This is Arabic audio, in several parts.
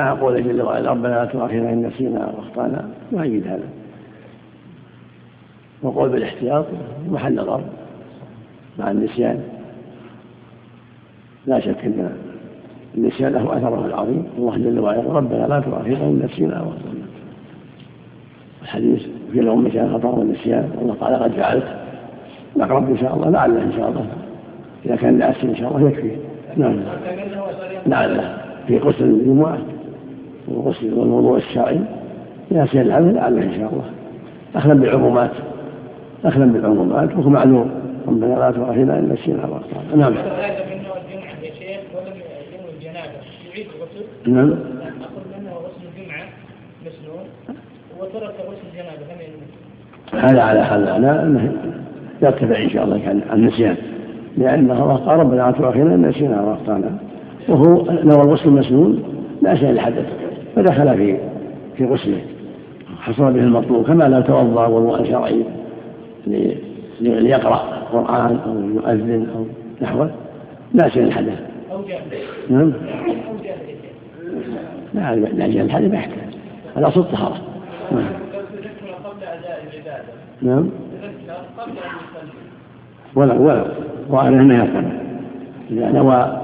مع قوله جل وعلا ربنا لا تؤاخذنا إن نسينا وأخطأنا يؤيد هذا. وقول بالاحتياط محل نظر مع النسيان. لا شك أن النسيان له أثره العظيم. الله جل وعلا ربنا لا تؤاخذنا إن نسينا وأخطأنا الحديث في الأمة كان خطأ والنسيان. الله قال قد فعلت نقرب إن شاء الله لعله إن شاء الله. إذا كان لعسر إن شاء الله يكفي. نعم. لعله في غسل الجمعة وغسل والوضوء الشرعي إذا سير العمل لعله إن شاء الله. أخذا بالعمومات أخذا بالعمومات وهو معلوم. ربنا لا تؤاخذنا إن نسينا أو أخطأنا. نعم. نعم. مسنون وترك غسل الجنابة هذا على حال لا أنه يرتفع إن شاء الله كان عن النسيان لأن الله قال ربنا لا تؤاخذنا إن نسينا وأخطأنا وهو نوى الغسل المسنون لا شيء الحدث. فدخل في في غسله. حصل به المطلوب كما لا توضأ وضوءا شرعي ليقرأ القران أو يؤذن أو نحوه. لا شيء الحدث نعم. لا لا جهل الحدث ما يحتاج. الاصل الطهارة. نعم. نعم. ولو ولو وعليه ما يفعل إذا نوى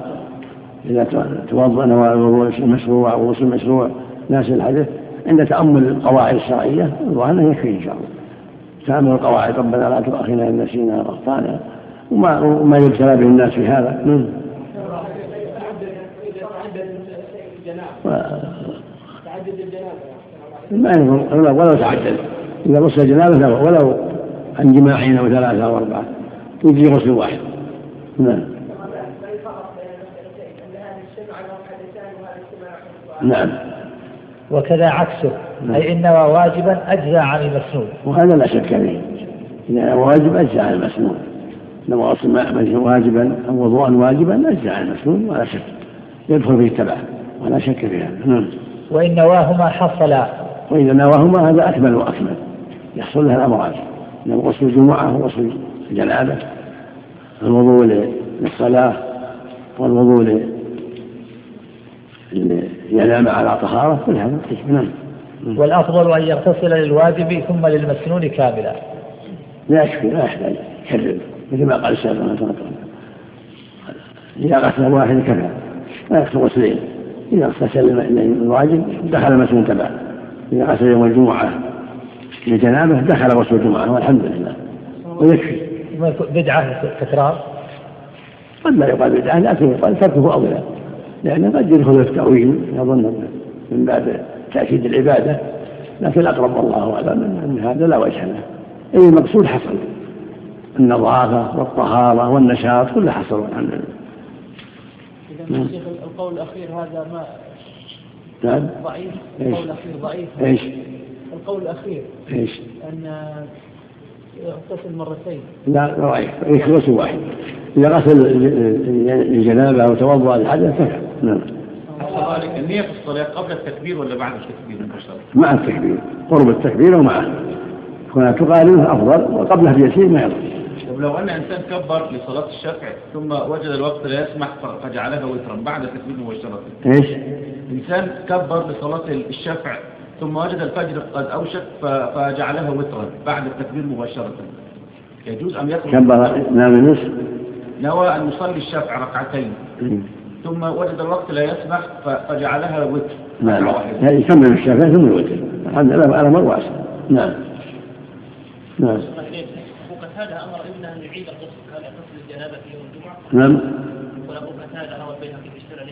إذا توضأ نوى المشروع أو الغسل المشروع ناس الحدث عند تأمل القواعد الشرعية أنه يكفي إن شاء الله. تأمل القواعد ربنا لا تؤاخذنا إن نسينا وأخطأنا وما وما يبتلى به الناس في هذا. نعم. ما ولو تعدد. إذا غسل الجنابة ولو عن جماعين أو ثلاثة أو أربعة يجزي غسل واحد. نعم. نعم. وكذا عكسه. نعم. أي إن واجبا أجزى عن المسنون. وهذا لا شك فيه إذا واجب أجزى عن المسنون. لو غسل واجبا أو وضوءا واجبا أجزى عن المسنون ولا شك. يدخل فيه التبع. ولا شك في هذا نعم. وإن نواهما حصلا. وإذا نواهما هذا أكمل وأكمل. يحصل لها الأمران لو غسل الجمعة وغسل الجنابة الوضوء للصلاة. والوضوء ينام على طهارة كل هذا نعم. والأفضل أن يغتسل للواجب ثم للمسنون كاملا. لا يكفي لا يحتاج يكرر. مثل ما قال السلف إذا غسل واحد كفى. لا يغسل غسلين. إذا اغتسل الواجب دخل المسنون تبع إذا غسل يوم الجمعة لجنابه دخل غسل الجمعة والحمد لله. ويكفي. بدعة تكرار. قد لا يقال بدعة لكن يقال تركه أولى. لأنه قد يدخل في التأويل يظن من باب تأكيد العبادة لكن الأقرب والله أعلم أن هذا لا وجه له. أي المقصود حصل. النظافة والطهارة والنشاط كله حصل الحمد لله إذا. القول الأخير هذا ما نعم. ضعيف؟ القول الأخير ضعيف. إيش؟ القول الأخير إيش؟ أن يغتسل مرتين. لا ضعيف. يغسل واحد. إذا غسل الجنابة أو توضأ الحدث كفى نعم. النية في الصلاة قبل التكبير ولا بعد التكبير؟ مع التكبير. قرب التكبير ومعه كونها تقارنه أفضل وقبله بيسير ما يضر. طب لو أن إنسان كبر لصلاة الشفع ثم وجد الوقت لا يسمح فجعلها وترا بعد التكبير مباشرة. إيش؟ إنسان كبر لصلاة الشفع ثم وجد الفجر قد أوشك فجعلها وترا بعد التكبير مباشرة. يجوز أن يخرج كبر نام النصف نوى أن يصلي الشفع ركعتين. ثم وجد الوقت لا يسمح فجعلها وتر. نعم. يكمل الشفع ثم الوتر. الحمد لله على مر واسع نعم. نعم. هذا أمر ابنه أن يعيد الغسل هل غسل الجنابة في يوم الجمعة؟ نعم. وابو قتادة روى البيهقي في السنن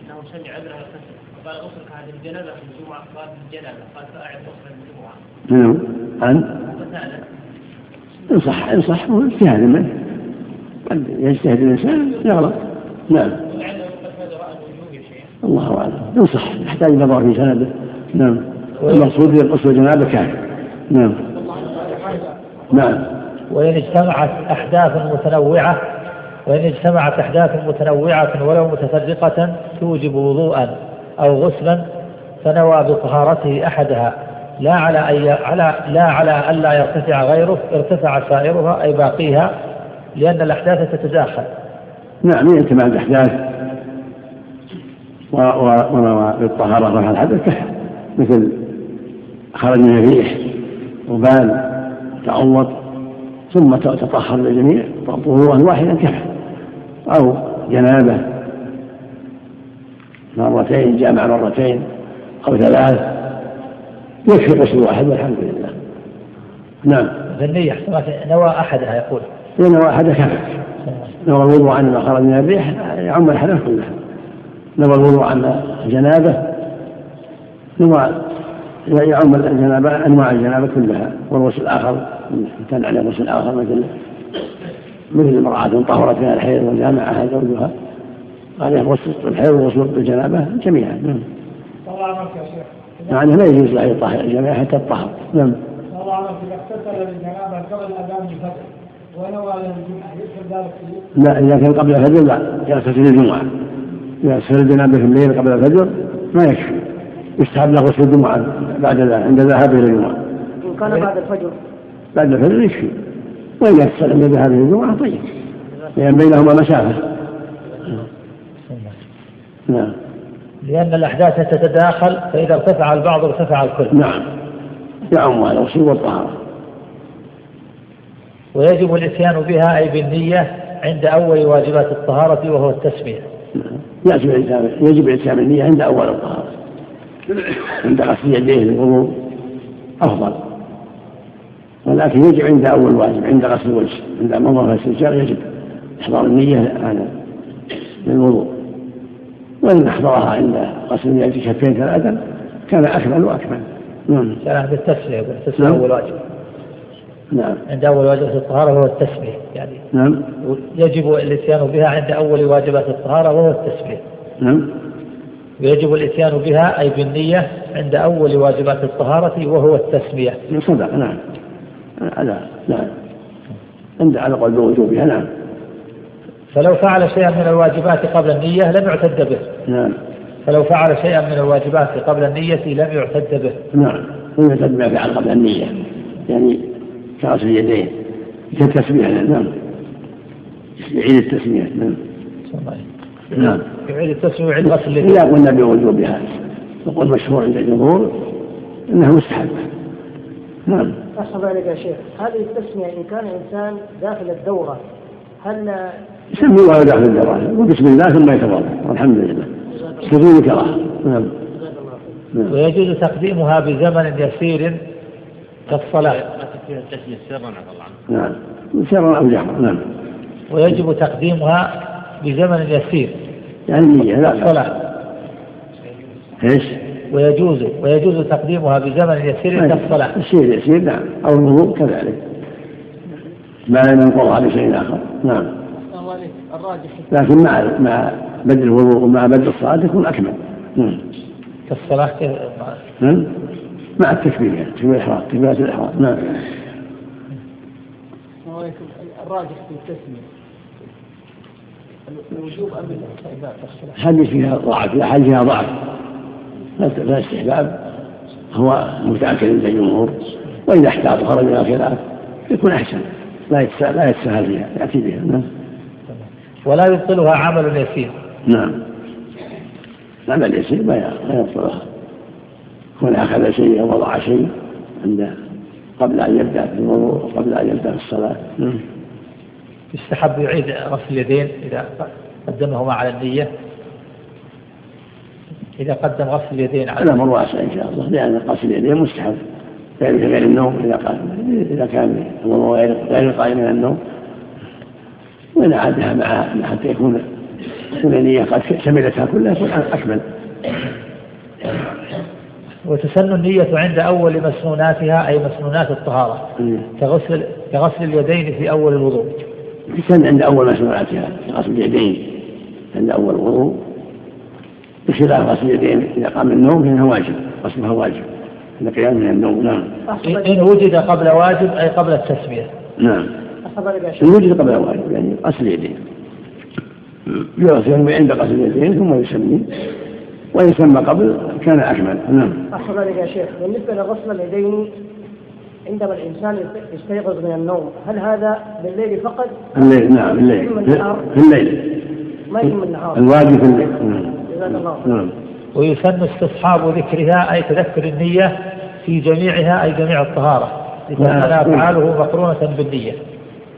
أنه سمع ابنه يغتسل فقال غسلك هذه الجنابة في الجمعة قال الجنابة. قال فاعد غسل الجمعة. نعم. عن؟ إن صح إن صح. اجتهاد منه. قد يجتهد الإنسان يغلط. نعم. الله أعلم. ينصح يحتاج نظر في سنده نعم. المقصود غسل الجنابه كافي نعم. نعم. وإن اجتمعت أحداث متنوعة وإن اجتمعت أحداث متنوعة ولو متفرقة توجب وضوءا أو غسلا فنوى بطهارته أحدها. لا على أي على لا على ألا يرتفع غيره ارتفع سائرها أي باقيها لأن الأحداث تتداخل. نعم يجتمع الأحداث. ونوى بالطهارة رفع الحدث. كحل مثل خرج من الريح وبال تعوض ثم تطهر للجميع طهورا واحدا كفى أو جنابة. مرتين جامع مرتين أو ثلاث. يكفي غسل واحد؟ والحمد لله. نعم. النية نوى أحدها يقول. نوى أحدها كفى نوى الوضوء عن ما خرج من الريح يعم الحدث كله. نوى الوضوء عن الجنابة نوى يعم الجنابة أنواع الجنابة كلها والغسل الآخر كان عليه غسل آخر مثل مثل امرأة طهرت من الحيض وجامعها زوجها عليه غسل الحيض وغسل الجنابة جميعا نعم. يعني لا يجوز له يطهر الجميع حتى الطهر نعم. الله إذا اغتسل للجنابه قبل اذان الفجر ونوى للجمعه يدخل ذلك لا إذا كان قبل الفجر لا يغتسل الجمعه الجنابه في الليل قبل الفجر ما يكفي. يستحب له غسل الجمعة بعد ذلك عند ذهابه إلى الجمعة. إن كان بعد الفجر. بعد الفجر يكفي. وإذا اغتسل عند ذهابه إلى الجمعة طيب. لأن بينهما مسافة. نعم. لأن الأحداث تتداخل فإذا ارتفع البعض ارتفع الكل. نعم. يعم على الغسل والطهارة. ويجب الإتيان بها أي بالنية عند أول واجبات الطهارة وهو التسمية يجب يجب الإتيان بالنية عند أول الطهارة عند غسل يديه للوضوء أفضل. ولكن يجب عند أول واجب عند غسل الوجه عند منظر الاستنشاق يجب إحضار النية على للوضوء وإن أحضرها عند غسل اليد كفين ثلاثا كان أكمل وأكمل. نعم. كان بالتسمية التسمية نعم. أول واجب. نعم. عند أول واجبات الطهارة وهو التسمية يعني نعم. يجب الإتيان بها عند أول واجبات الطهارة وهو التسمية نعم. ويجب الإتيان بها أي بالنية عند أول واجبات الطهارة وهو التسمية صدق نعم. على نعم. عند على قول بوجوبها نعم. فلو فعل شيئا من الواجبات قبل النية لم يعتد به. نعم. فلو فعل شيئا من الواجبات قبل النية لم يعتد به. نعم. لم يعتد بما فعل قبل النية. يعني كغسل اليدين كالتسمية نعم. يعيد التسمية نعم. نعم. يعيد التسمية ويعيد غسل اليدين إذا قلنا بوجوبها يقول مشهور عند الجمهور إنه مستحب. نعم. أحسن ذلك يا شيخ هذه التسمية إن كان إنسان داخل الدورة هل يسمي الله داخل الدورة. وبسم الله ثم يتوضأ والحمد لله. بدون كراهة نعم. نعم. ويجوز تقديمها بزمن يسير كالصلاة ما تكفيها التسمية سرا الله نعم. سرا أو جهرا نعم. ويجب تقديمها بزمن يسير. يعني النية لا. كالصلاة إيش؟ ويجوز ويجوز تقديمها بزمن يسير كالصلاة يسير يسير نعم. أو الوضوء كذلك. ما لم ينقضها بشيء آخر. نعم. لكن مع مع بدء الوضوء ومع بدء الصلاة يكون أكمل. نعم. كالصلاة نعم. مع التكبير يعني تكبير الإحرام تكبيرات الإحرام. نعم. الراجح في التسمية. الوجوب أم الاستحباب؟ حديث فيها ضعف؟ لا حديث فيها ضعف؟ لا استحباب. هو متأكد عند الجمهور وإذا احتاط وخرج من الخلاف يكون أحسن. لا يتساهل لا يتساهل فيها يأتي بها. نعم. ولا يبطلها عمل يسير نعم. العمل يسير ما يبطلها. كون أخذ شيء أو وضع شيء عنده قبل أن يبدأ في الوضوء قبل أن يبدأ في الصلاة يستحب يعيد غسل اليدين إذا قدمهما على النية. إذا قدم غسل اليدين على الأمر واسع إن شاء الله لأن غسل اليدين مستحب. ذلك غير النوم إذا قال إذا كان هو غير القائم من النوم. وإن عادها مع حتى يكون النية قد شملتها كلها يكون أكمل. وتسن النية عند أول مسنوناتها أي مسنونات الطهارة. كغسل كغسل اليدين في أول الوضوء. تسن عند أول مسنوناتها كغسل اليدين عند أول الوضوء. بخلاف غسل اليدين إذا قام النوم فإنه واجب غسلها واجب. عند قيام من النوم نعم. إن وجد قبل واجب أي قبل التسمية نعم. إن وجد قبل واجب يعني غسل اليدين. يغسل عند غسل اليدين ثم يسمي وإن سمى قبل كان أكمل. نعم. أحسن يا شيخ. بالنسبة لغسل اليدين عندما الإنسان يستيقظ من النوم هل هذا بالليل فقط؟ الليل نعم الليل. في الليل. ما يهم النهار. الواجب في الليل. نعم. جزاك الله نعم. ويسن استصحاب ذكرها أي تذكر النية في جميعها أي جميع الطهارة. لتكون نعم. أفعاله مقرونة بالنية.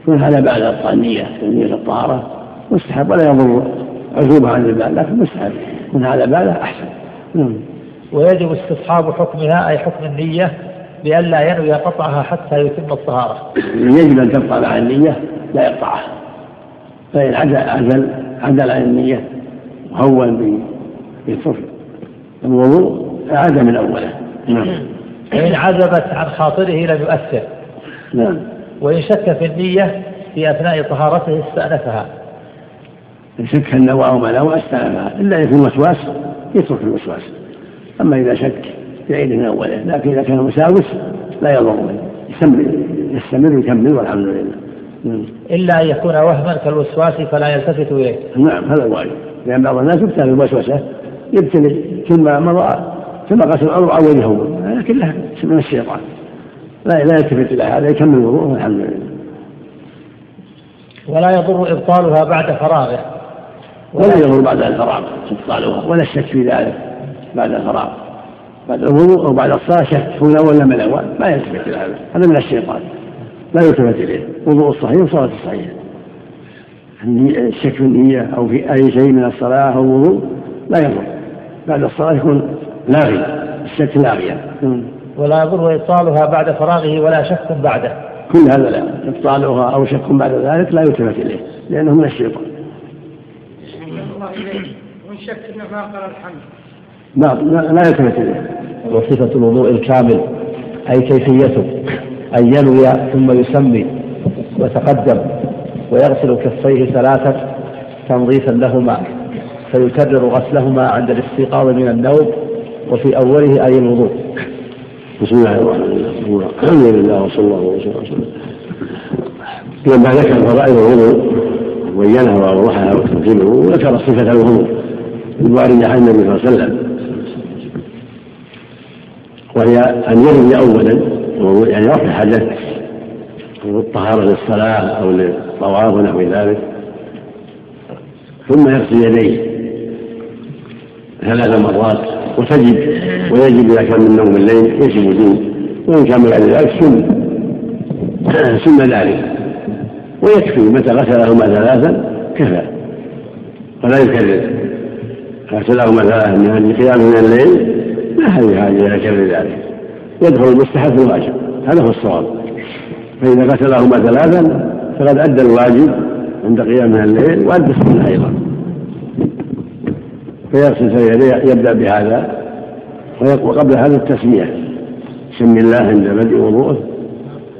يكون هذا بعد النية نية الطهارة. مستحب ولا يضر عزوبة عن البال لكن مستحب. يكون هذا بعده أحسن. نعم. ويجب استصحاب حكمها أي حكم النية لئلا ينوي قطعها حتى يتم الطهارة. يجب أن تبقى مع النية لا يقطعها. فإن عدل عدل عن النية وهون بالصف الوضوء عاد من أوله. نعم. وإن عزبت عن خاطره لم يؤثر. نعم. وإن شك في النية في أثناء طهارته استأنفها. شك النوى أو ما نوى استلمها إذا يكون وسواس يترك الوسواس. أما إذا شك يعيد من أوله لكن إذا كان مساوس لا يضر يستمر يستمر يكمل والحمد لله. نعم. إلا أن يكون وهما كالوسواس فلا يلتفت إليه. نعم هذا الواجب لأن بعض الناس يبتلى بالوسوسة يبتلي ثم مضى ثم قسم الأمر أو يهون هذا كله من الشيطان. لا لا يلتفت إلى هذا يكمل وضوءه والحمد لله. ولا يضر إبطالها بعد فراغه. ولا يضر بعد الفراغ إبطالها ولا الشك في ذلك بعد الفراغ. بعد الوضوء أو بعد الصلاة شك هنا ولا من الأول. ما يلتفت إلى هذا. هذا من الشيطان. لا يلتفت إليه. وضوء الصحيح وصلاة الصحيح. الشك في النية أو في أي شيء من الصلاة أو الوضوء لا يضر. بعد الصلاة يكون لاغي. الشك لاغيا ولا يضر إبطالها بعد فراغه ولا شك بعده. كل هذا لا. إبطالها أو شك بعد ذلك لا يلتفت إليه لأنه من الشيطان. وإن شك أنه ما قال الحمد لا لا يلتفت إليه وصفة الوضوء الكامل أي كيفيته أن ينوي ثم يسمي وتقدم ويغسل كفيه ثلاثة تنظيفا لهما فيكرر غسلهما عند الاستيقاظ من النوم وفي أوله أي الوضوء. بسم الله الرحمن الرحيم. الحمد لله وصلى الله وسلم لما ذكر فرائض الوضوء وبينها وأوضحها وترتيبه وذكر صفة الوضوء الواردة عن النبي صلى الله عليه وسلم. وهي أن يروي أولا يعني رفع حدث الطهارة للصلاة أو للطواف ونحو ذلك. ثم يغسل يديه ثلاث مرات وتجب ويجب إذا كان من نوم الليل يجب وجود وإن كان بعد ذلك سن سن ذلك. ويكفي متى غسلهما ثلاثا كفى. ولا يكرر. غسلهما ثلاثا من أجل قيام من الليل ما هذه حاجة إلى كرر ذلك. يدخل المستحب الواجب. هذا هو الصواب. فإذا غسلهما ثلاثا فقد أدى الواجب عند قيام من الليل وأدى السنة أيضا. فيغسل يبدأ بهذا. وقبل هذا التسمية. سمي الله عند بدء وضوءه.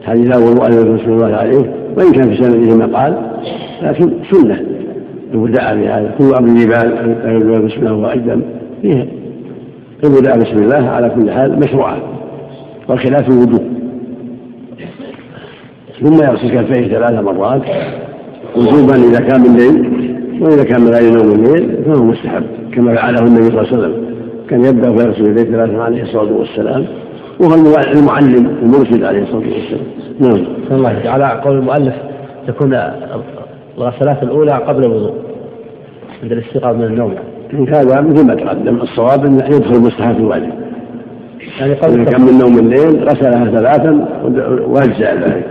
حديث لا وضوء رسول الله عليه وإن كان في سنده مقال لكن سنة. البداء بهذا كل أمر جبال بسم الله وأقدم فيه البداء بسم الله على كل حال مشروعة والخلاف الوضوء ثم يغسل كفيه ثلاث مرات وجوبا إذا كان من الليل وإذا كان من غير نوم الليل فهو مستحب كما فعله النبي صلى الله عليه وسلم. كان يبدأ فيغسل يديه ثلاثة عليه الصلاة والسلام. وهو المعلم المرشد عليه الصلاة والسلام. نعم. الله على قول المؤلف تكون الغسلات الأولى قبل الوضوء عند الاستيقاظ من النوم. هذا مثل ما تقدم الصواب أنه يدخل المستحب في الواجب. يعني قبل إذا كان من نوم الليل غسلها ثلاثا وأجزاء ذلك.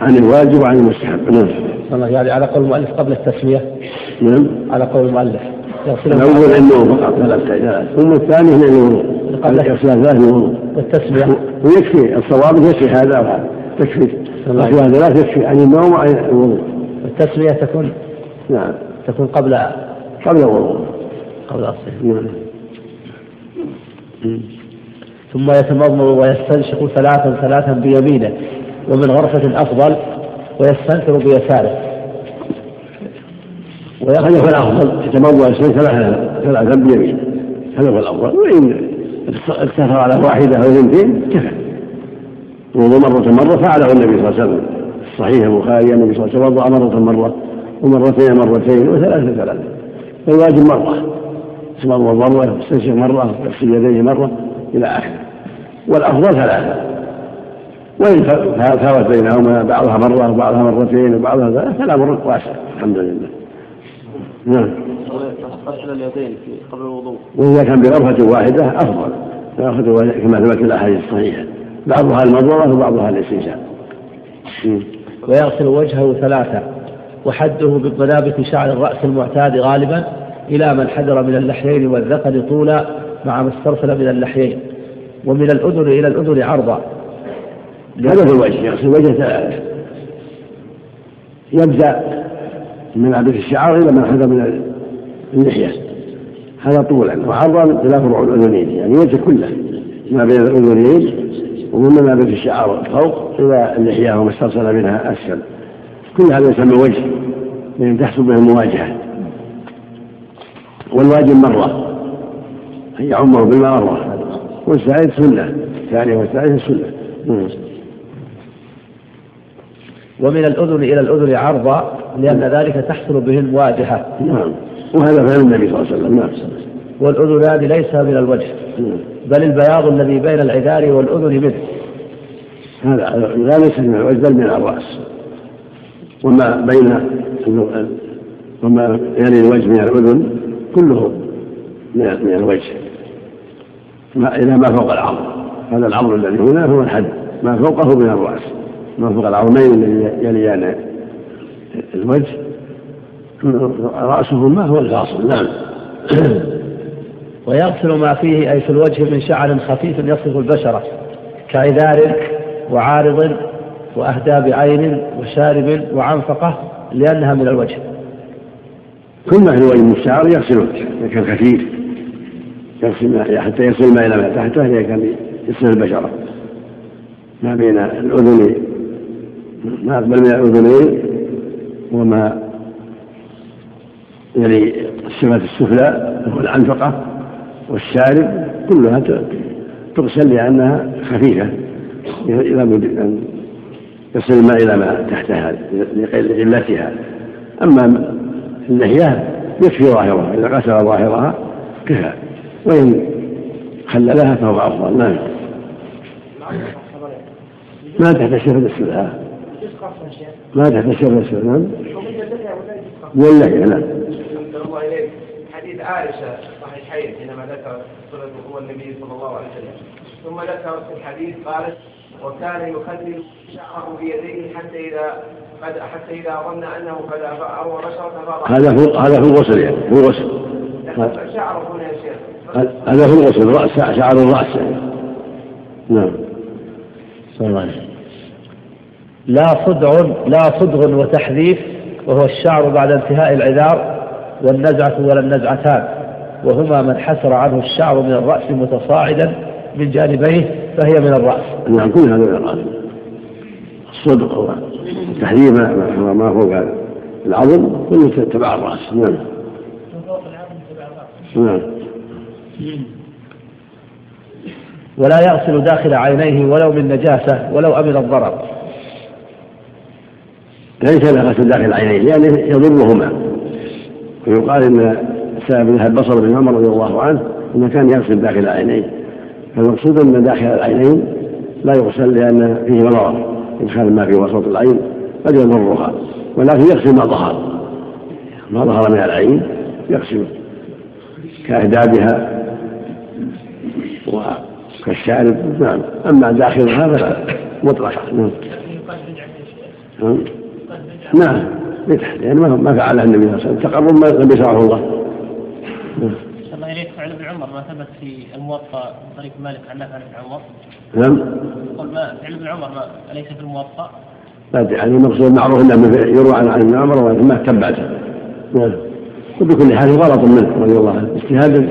عن الواجب وعن المستحب. نعم. الله يعني على قول المؤلف قبل التسمية. نعم. على قول المؤلف. الأول أنه فقط ثلاث ثم الثاني هنا الوضوء. قبل يغسل ثلاث والتسمية ويكفي الصواب يكفي هذا. وهذا تكفي غسل ثلاث يكفي عن النوم وعن الوضوء. التسمية تكون نعم. تكون قبل قبل الوضوء. قبل الصلاة نعم. ثم يتمضمض ويستنشق ثلاثا ثلاثا بيمينه ومن غرفة أفضل ويستنثر بيساره. هذا هو الأفضل. يتمضى ويستنثر ثلاثا ثلاثا بيمينه. هذا هو الأفضل. وإن اقتصر على واحدة أو اثنتين؟ كفى وضوء مرة مرة فعله النبي صلى الله عليه وسلم. صحيح البخاري النبي صلى الله عليه وسلم وضع مرة مرة ومرتين مرتين وثلاثة ثلاثة. فالواجب مرة. يتمضى مرة يستنشق مرة يغسل يديه مرة إلى آخره. والأفضل ثلاثة. وإن فاوت بينهما بعضها مرة وبعضها مرتين وبعضها ثلاثة فلا أمر واسع الحمد لله. نعم. غسل اليدين في قبل الوضوء. وإذا كان بغرفة واحدة أفضل. غرفة واحدة كما ثبت في الأحاديث الصحيحة. بعضها المضمضة وبعضها الاستنشاق. ويغسل وجهه ثلاثة. وحده بقلابة شعر الرأس المعتاد غالبا إلى من حذر من اللحيين والذقن طولا مع ما استرسل من اللحيين. ومن الأذن إلى الأذن عرضا. هذا في الوجه يغسل وجهه ثلاثة. يبدأ من عبد الشعر إلى من حذر من اللحية. هذا طولا. وعرضا إلى فروع الأذنين. يعني الوجه كله ما بين الأذنين ومن ما بين الشعر فوق إلى اللحية وما استرسل منها أسفل. كل هذا يسمى وجه. لأن تحصل به المواجهة والواجب مرة. أن يعمه بالماء مرة والسائل سنة. الثانية والثالثة سنة. ومن الأذن إلى الأذن عرضا. لأن ذلك تحصل به المواجهة نعم. وهذا فعل النبي صلى الله عليه وسلم. نعم. والأذنان ليس من الوجه بل البياض الذي بين العذار والأذن منه. هذا لا ليس من الوجه بل من الرأس. وما بين وما يلي الوجه من الأذن كله من الوجه. ما إلى ما فوق العظم. هذا العظم الذي هنا هو الحد. ما فوقه من الرأس. ما فوق العظمين الذي يليان الوجه. رأسهما هو الفاصل نعم. ويغسل ما فيه أي في الوجه من شعر خفيف يصف البشرة كعذار وعارض وأهداب عين وشارب وعنفقة لأنها من الوجه. كل ما في الوجه من الشعر يغسله إذا كان خفيف يغسل حتى يصل الماء إلى ما تحته إذا كان يغسل البشرة. ما بين الأذن ما أقبل من الأذنين وما يلي الصفة السفلى وهو العنفقة والشارب كلها تغسل لأنها خفيفة إذا أن يصل الماء إلى ما تحتها لقلتها أما اللحية يكفي ظاهرها إذا غسل ظاهرها كفى وإن خللها فهو أفضل. نعم. ما تحت الشفة السفلى. ما تحت السفلى نعم. واللحية نعم الله إليك. حديث عائشة صحيحين حينما ذكر صلة هو النبي صلى الله عليه وسلم. ثم ذكرت في الحديث قالت وكان يخلل شعره بيديه حتى إذا قد حتى إذا ظن أنه قد أروى بشرة هذا هو هذا هو الغسل يعني. هو الغسل شعره هنا يا شيخ. هذا هو الغسل. رأس شعر الرأس يعني. نعم. صلى الله عليه لا صدع لا صدغ وتحذيف وهو الشعر بعد انتهاء العذار والنزعة ولا النزعتان وهما من حسر عنه الشعر من الرأس متصاعدا من جانبيه فهي من الرأس. نعم. كل هذا من الرأس. الصدق هو تحريم ما فوق العظم كله تبع الرأس. نعم. نعم. ولا يغسل داخل عينيه ولو من نجاسة ولو أمن الضرر. ليس غسل داخل عينيه لأنه يضرهما. ويقال إن سبب ذهب بصر بن عمر رضي الله عنه أنه كان يغسل داخل عينيه فالمقصود أن داخل العينين لا يغسل لأن فيه مضار إدخال ما في وسط العين قد يضرها. ولكن يغسل ما ظهر. ما ظهر من العين يغسل كأهدابها وكالشارب. نعم. أما داخلها فلا مطلقة نعم. نعم. بدعة لأن ما فعلها النبي صلى الله عليه وسلم. تقرب ما لم يشرعه الله. نعم. الله إليك فعل ابن عمر ما ثبت في الموطأ من طريق مالك عن نافع عن عمر. نعم. يقول ما فعل ابن عمر ما أليس في الموطأ؟ لا يعني المقصود المعروف إنه يروى عن ابن عمر ولكن ما تبعته نعم. وبكل حال غلط منه رضي الله عنه. اجتهاد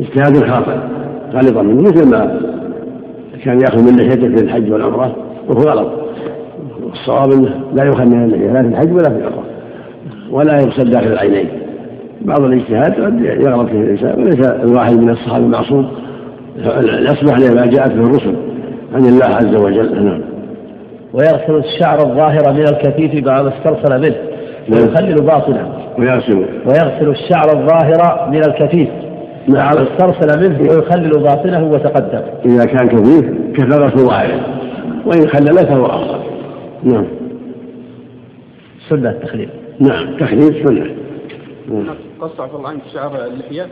اجتهاد خاطئ. غلط منه. مثل ما كان يأخذ من لحيته في الحج والعمرة وهو غلط. الصواب إنه لا يؤخذ من اللحيه لا في الحج ولا في العمرة. ولا يغسل داخل العينين. بعض الاجتهاد قد يغلط فيه الإنسان وليس الواحد من الصحابة معصوم يصلح لما جاءت به الرسل عن الله عز وجل. نعم. ويغسل الشعر الظاهر من الكفيف بعد ما استرسل منه نعم. ويخلل باطنه. ويغسل. ويغسل الشعر الظاهر من الكفيف نعم. استرسل منه ويخلل باطنه وتقدم. إذا كان كفيف كفى غسل ظاهره وإن خلل فهو أفضل. نعم. سنة التخليل نعم تخليل سنة. نعم. قص عفى الله عنك شعر اللحية؟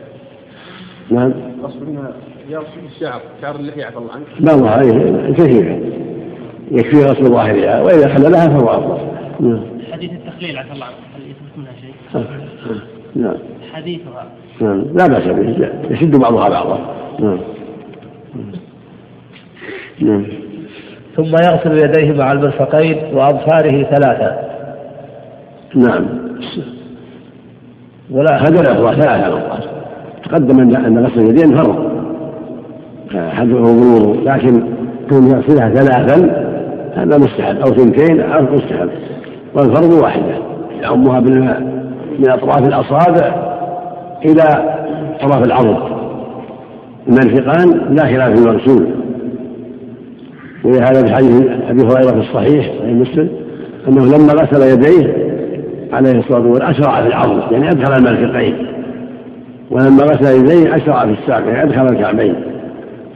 نعم. قصدنا يرسل الشعر شعر اللحية عفى الله عنك. لا الله عليه كثيرا يكفي غسل ظاهرها وإذا حللها فهو أفضل. نعم. حديث التخليل عفى الله عنك هل يثبت منها شيء؟ نعم. حديثها نعم. لا بأس به يشد بعضها بعضا. نعم. نعم. ثم يغسل يديه مع المرفقين وأظفاره ثلاثة. نعم. ولا هذا الأفضل ثلاثة مرات تقدم أن غسل اليدين فرض. حدثه الوضوء لكن كون يغسلها ثلاثا هذا مستحب. أو ثنتين أو مستحب. والفرض واحدة. يعمها بالماء من أطراف الأصابع إلى طرف العضد المرفقان لا خلاف في المغسول. ولهذا في حديث أبي هريرة في الصحيح صحيح مسلم أنه لما غسل يديه عليه الصلاة والسلام أشرع في العضد يعني أدخل المرفقين. ولما غسل يديه أشرع في الساق يعني أدخل الكعبين.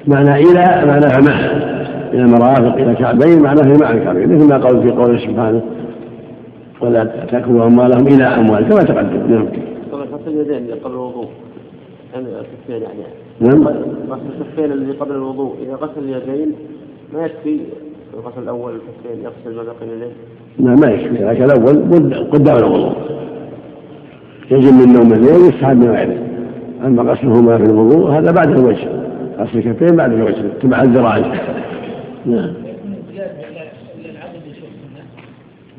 معنى إلى معناها مع إلى المرافق إلى الكعبين معناه مع الكعبين. مثل ما قال في قوله سبحانه ولا تأكلوا أموالهم إلى أموال كما تقدم. نعم. طبعا غسل اليدين قبل الوضوء. يعني الكفين يعني. نعم. غسل الكفين الذي قبل الوضوء. إذا غسل اليدين ما يكفي الغسل الأول الكفين يغسل ما بقي اليدين لا ما يكفي. لكن الأول قد- قدام الوضوء يجب من نوم الليل يستحب من غيره. أما غسلهما في الوضوء هذا بعد الوجه غسل الكفين بعد الوجه تبع الذراعين نعم.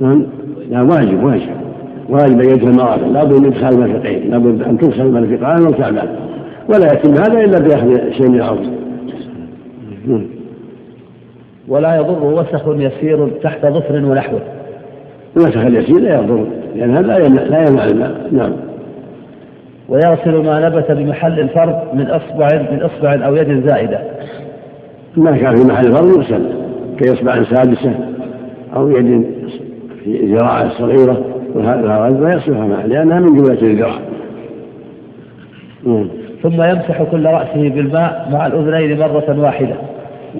نعم. لا واجب واجب. واجب أن يدخل المرافق لابد من إدخال المرفقين لابد أن تغسل المرفقان والكعبان. ولا يتم هذا إلا بأخذ شيء من الأرض. نعم. ولا يضر وسخ يسير تحت ظفر ونحوه. المسح اليسير لا يضر لأن هذا لا يمنع الماء. نعم. ويغسل ما نبت بمحل الفرد من اصبع من أصبع أو يد زائدة. ما كان في محل الفرد يغسل كإصبع سادسة أو يد في ذراع صغيرة وهذا غزة يغسلها معه لأنها من جملة الذراع. نعم. ثم يمسح كل رأسه بالماء مع الأذنين مرة واحدة.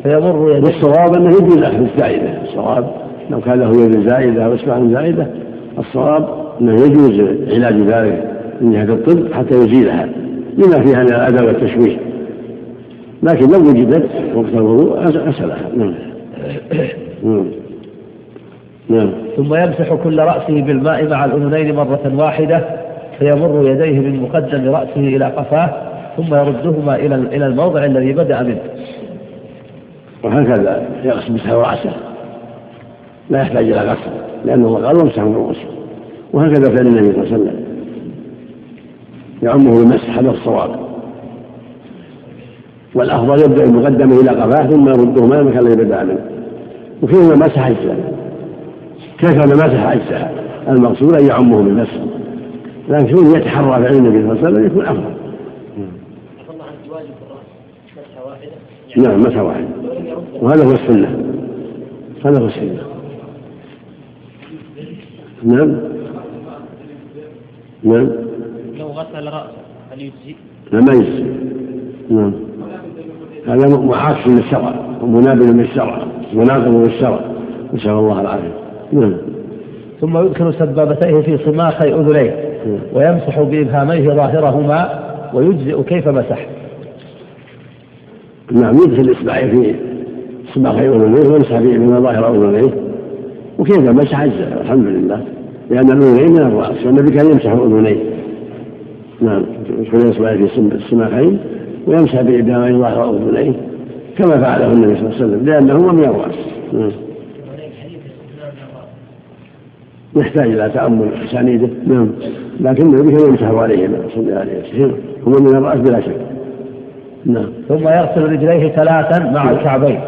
فيمر يديه. والصواب أنه يجوز أخذ الزائدة الصواب لو كان له يد زائدة أو إصبع زائدة الصواب أنه يجوز علاج ذلك من جهة الطب حتى يزيلها لما فيها من الأذى والتشويه. لكن لو وجدت وقت الوضوء غسلها نعم. نعم. نعم. ثم يمسح كل رأسه بالماء مع الأذنين مرة واحدة فيمر يديه من مقدم رأسه إلى قفاه ثم يردهما إلى إلى الموضع الذي بدأ منه. وهكذا يغسل مسح رأسه. لا يحتاج إلى غسل لأنه الله قال وامسحوا من رؤوسكم وهكذا فعل النبي صلى الله عليه وسلم. يعمه بالمسح هذا الصواب. والأفضل يبدأ المقدمة إلى قفاه ثم يرده ما المكان الذي بدا منه وكيف مسح اجزاء كيف مسح اجزاء المقصود أن يعمه بالمسح. لكن يتحرى فعل النبي صلى الله عليه وسلم يكون أفضل عفى الله عنك واجب الراس مسحه واحدة نعم مسح واحد؟ وهذا هو السنة. هذا هو السنة. نعم. نعم. لو غسل رأسه هل يجزي؟ لا ما يجزي. نعم. هذا معاكس للشرع ومنابذ للشرع مناقض للشرع. نسأل الله العافية. نعم. ثم يدخل سبابتيه في صماخي أذنيه ويمسح بإبهاميه ظاهرهما ويجزئ كيف مسح. نعم يدخل إصبعيه في صباغي أذنيه ويمسح به من ظاهر أذنيه وكيف مسح أجزاء الحمد لله. لأن الأذنين من الرأس والنبي كان يمسح أذنيه نعم يدخل إصبعيه في سم- السماخين ويمسح بإبهاميه ظاهر أذنيه كما فعله النبي صلى الله عليه وسلم لأنهما من الرأس. نعم. يحتاج إلى تأمل أسانيده نعم. لكن النبي كان يمسح عليهما صلى الله عليه وسلم. هما من الرأس بلا شك. نعم. ثم يغسل رجليه ثلاثا مع الكعبين.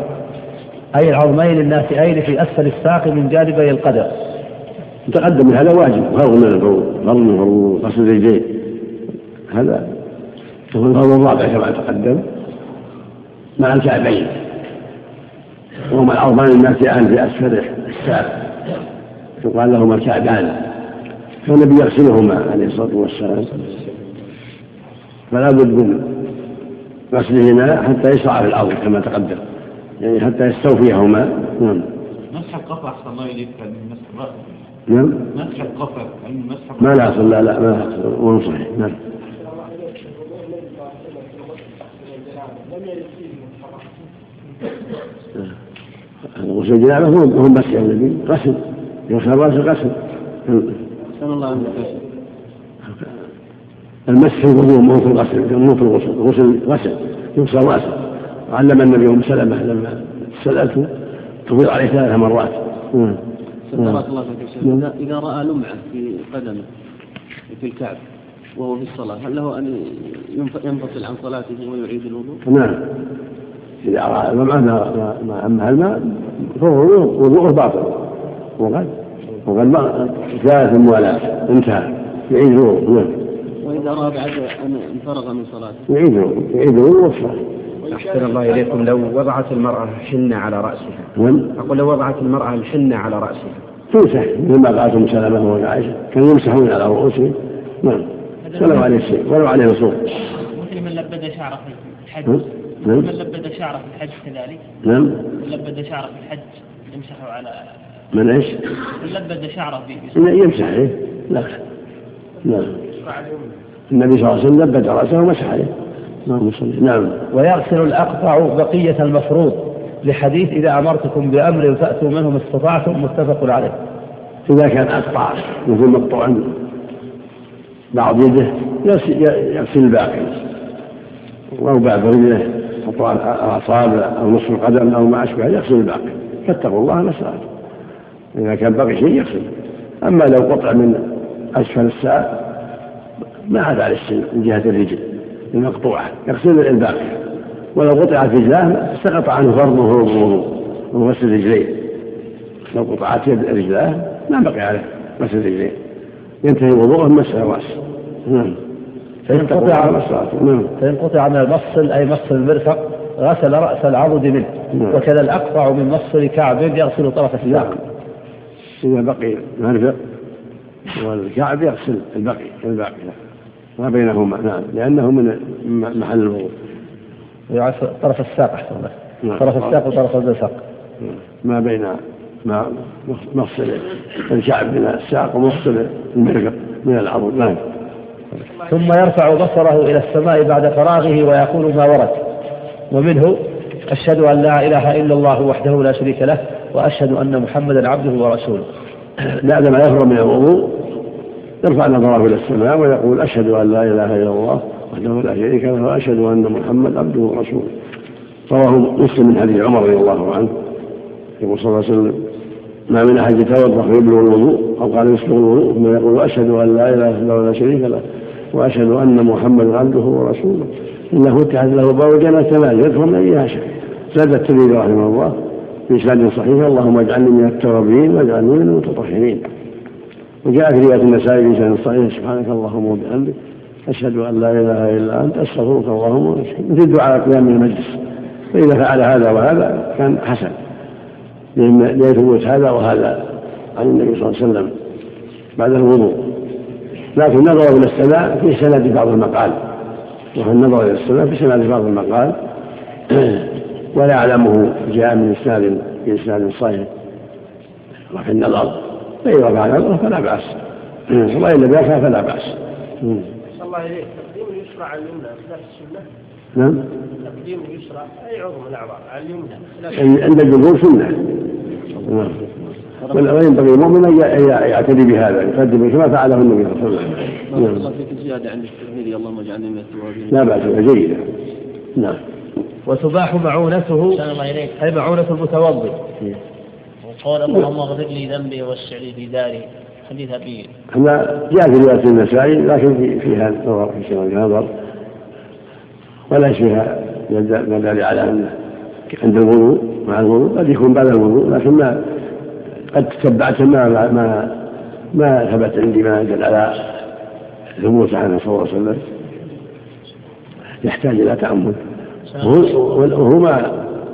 أي العظمين الناتئين في أسفل الساق من جانبي القدم. تقدم هذا واجب. فرض من الفروض فرض من الفروض غسل الرجلين هذا هو الفرض الرابع كما تقدم مع الكعبين. وهما العظمان الناتئان في أسفل الساق. يقال لهما الكعبان. فالنبي يغسلهما عليه الصلاة والسلام. فلا بد من غسلهما حتى يشرع في الأرض كما تقدم. يعني حتى يستوفيهما. نعم. مسح القفا أحسن الله إليك من مسح الرأس. نعم. مسح القفا مسح ما لا أصل لا لا ما لا أصل صحيح. نعم. غسل الجنابة هو هو مسح النبي غسل يغسل راسه غسل. أحسن الله عنك المسح مو في الغسل مو في الغسل الغسل غسل يغسل رأسه. علم النبي أم سلمة لما سالته تفيض عليه ثلاث مرات. نعم. بارك الله فيك إذا- إذا رأى لمعة في قدمه في الكعب وهو في الصلاة هل له ينف- ينفصل عن صلاته ويعيد الوضوء؟ نعم. إذا رأى الماء ما ما أما الماء فهو وضوءه باطل. وقد وقد ما ثلاث موالاة انتهى يعيد الوضوء. نعم. وإذا رأى بعد أن انفرغ من صلاته. يعيد الوضوء يعيد الوضوء والصلاة أحسن الله إليكم. لو وضعت المرأة حنة على رأسها. نعم أقول لو وضعت المرأة الحنة على رأسها. تمسح. مثل ما قالت ام سلمه وعائشه كانوا يمسحون على رؤوسهم. نعم. ولو عليه شيء ولو عليه نصوص مثل من لبد شعره في الحج. نعم. نعم. من لبد شعره في الحج كذلك. نعم. من لبد شعره في الحج يمسحه على من إيش؟ من لبد شعره في يمسح عليه لا. نعم. النبي صلى الله عليه وسلم لبد رأسه ومسح عليه اللهم صل نعم. ويغسل الأقطع بقية المفروض لحديث إذا أمرتكم بأمر فأتوا منه ما استطعتم متفق عليه. إذا كان أقطع مثل مقطوع بعض يده يغسل الباقي. أو بعض رجله مقطوع الأعصاب أو نصف القدم أو ما أشبه يغسل الباقي. فاتقوا الله ما استطعتم. إذا كان بقي شيء يغسل. أما لو قطع من أسفل الساق ما عاد على السن من جهة الرجل المقطوعة يغسل الباقي. ولو قطعت رجلاه سقط عنه فرضه الوضوء وغسل رجليه. لو قطعت يد رجلاه ما بقي عليه غسل رجليه. ينتهي وضوءه مسح الرأس. نعم. فإن قطع. نعم. فإن قطع من المفصل أي مفصل المرفق غسل رأس العضد منه. نعم. وكذا الأقطع من مفصل كعب يغسل طرف الساق. إذا بقي مرفق والكعب يغسل البقي الباقي. بينهما. نعم. لأنه من محل الوضوء. يعرف طرف الساق أحسن نعم. طرف الساق وطرف المرفق ما بين ما مفصل الكعب من الساق ومفصل المرفق من العضد نعم. ثم يرفع بصره إلى السماء بعد فراغه ويقول ما ورد. ومنه أشهد أن لا إله إلا الله وحده لا شريك له وأشهد أن محمدا عبده ورسوله. بعدما يفرغ من الوضوء يرفع نظره إلى السماء ويقول أشهد أن لا إله إلا الله وحده لا شريك له وأشهد أن محمد عبده ورسوله. رواه مسلم من حديث عمر رضي الله عنه. يقول صلى الله عليه وسلم ما من أحد يتوضأ فيبلغ الوضوء أو قال يسبغ الوضوء ثم يقول أشهد أن لا إله إلا الله ولا شريك له وأشهد أن محمدا عبده ورسوله. إنه فتحت له باب الجنه ثمان يدخل من ايها شاء زاد الترمذي رحمه الله في اسناد صحيح اللهم اجعلني من التوابين واجعلني من المتطهرين. وجاء في رواية النسائي في سنه صحيح سبحانك اللهم وبحمدك أشهد أن لا إله إلا أنت أستغفرك اللهم واشهد مثل دعاء قيام المجلس. فإذا فعل هذا وهذا كان حسن. لأن ليثبت هذا وهذا عن النبي صلى الله عليه وسلم بعد الوضوء. لكن نظروا إلى السماء في سند بعض المقال. وهو النظر إلى السماء في سند بعض المقال. ولا أعلمه جاء من إسناد في إسناد صحيح. وفي النظر. فإذا فعل نظره فلا بأس. وإن لم يفعل فلا بأس. صلى الله إليك. تقديم اليسرى على اليمنى خلاف السنة. نعم. تقديم اليسرى أي عضو من الأعضاء على اليمنى. خلاف عند الجمهور سنة. نعم. وينبغي المؤمن أن يعتني بهذا يقدم كما فعله النبي صلى الله عليه وسلم. بارك نعم. الله فيك زيادة عند الترمذي. اللهم اجعلني من التوابين. لا بأس بها جيدة. نعم. وتباح معونته الله إليك أي معونة المتوضئ وقال اللهم اغفر لي ذنبي واسع لي في داري. حديث أبي. هذا جاء في رواية النسائي لكن في فيها نظر في سنة نظر وليس فيها دليل على أنه عند الوضوء مع الوضوء قد يكون بعد الوضوء لكن ما قد تتبعت ما ما ما ثبت عندي ما يدل على ثبوت عنه صلى الله عليه وسلم. يحتاج إلى تأمل. وهو ما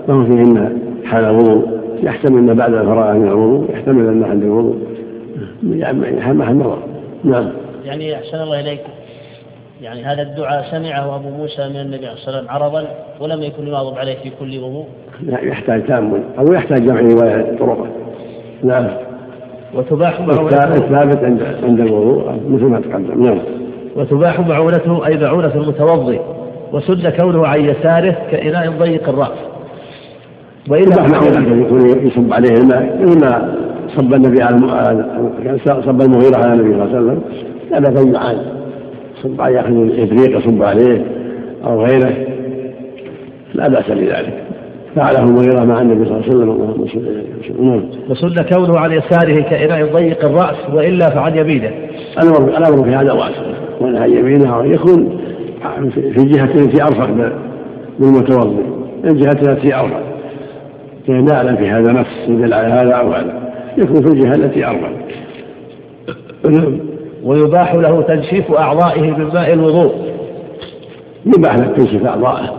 ما هو فيهن حال الوضوء يحتمل أن بعد الفراغ من الوضوء يحتمل أن عند الوضوء. يعني محل نظر نعم. يعني أحسن الله إليك. يعني هذا الدعاء سمعه أبو موسى من النبي عليه الصلاة والسلام عرضا ولم يكن يواظب عليه في كل وضوء. يحتاج تأمل أو يحتاج جمع رواية طرقه نعم. وتباح معونته الثابت عند عند الوضوء مثل ما تقدم. نعم. وتباح معونته أي معونة المتوضئ وسن كونه عن يساره كإناء ضيق الرأس. وإلا معونته يكون يصب عليه الماء مثل ما صب النبي على صب المغيرة على النبي صلى الله عليه وسلم أن يعان صب يأخذ الإبريق يصب عليه أو غيره. لا بأس بذلك. فعله المغيرة مع النبي صلى الله عليه وسلم اللهم صل عليه نعم. وسن كونه عن يساره كإناء ضيق الرأس وإلا فعن يمينه. الأمر الأمر في هذا واسع. وأن عن يمينه يكون في جهة التي أرفق بالمتوضئ الجهة التي أرفق. نعلم في هذا نص يدل على هذا أو هذا. يكون في الجهة التي أرفق ويباح له تنشيف أعضائه من ماء الوضوء. يباح له تنشيف أعضائه؟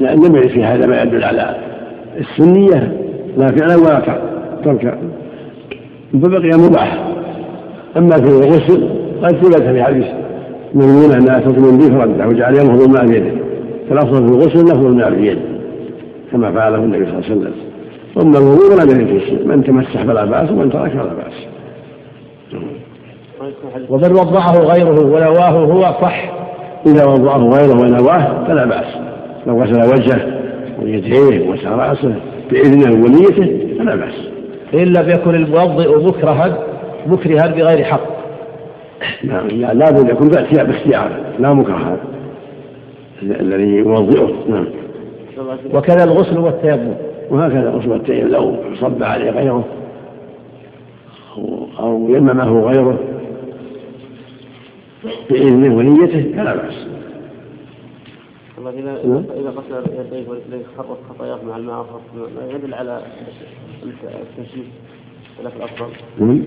لأن لم في هذا ما يدل على السنية لا فعلا ولا تركا فبقي مباح. أما في الغسل قد ثبت في حديث ميمونة أنها تطمن به فرده وجعل ينهض الماء بيده. فالأفضل في الغسل نهض الماء بيده. كما فعله النبي صلى الله عليه وسلم. أما الوضوء لا يرد في شيء. من تمسح فلا بأس ومن ترك فلا بأس. ومن وضعه غيره ونواه هو صح. إذا وضعه غيره ونواه فلا بأس. لو غسل وجهه ويديه وغسل راسه بإذنه ونيته فلا بأس. إن لم يكن الموضئ مكرها مكرها بغير حق. نعم لا بد يكون باختيار. لا مكرها الذي يوضئه نعم. وكذا الغسل والتيمم وهكذا الغسل والتيمم لو صب عليه غيره أو يممه غيره بإذنه ونيته فلا بأس الله إذا نعم. إذا غسل يديه ورجليه خرط خطاياه مع الماء ما يدل على التنشيف ولا في الأفضل نعم.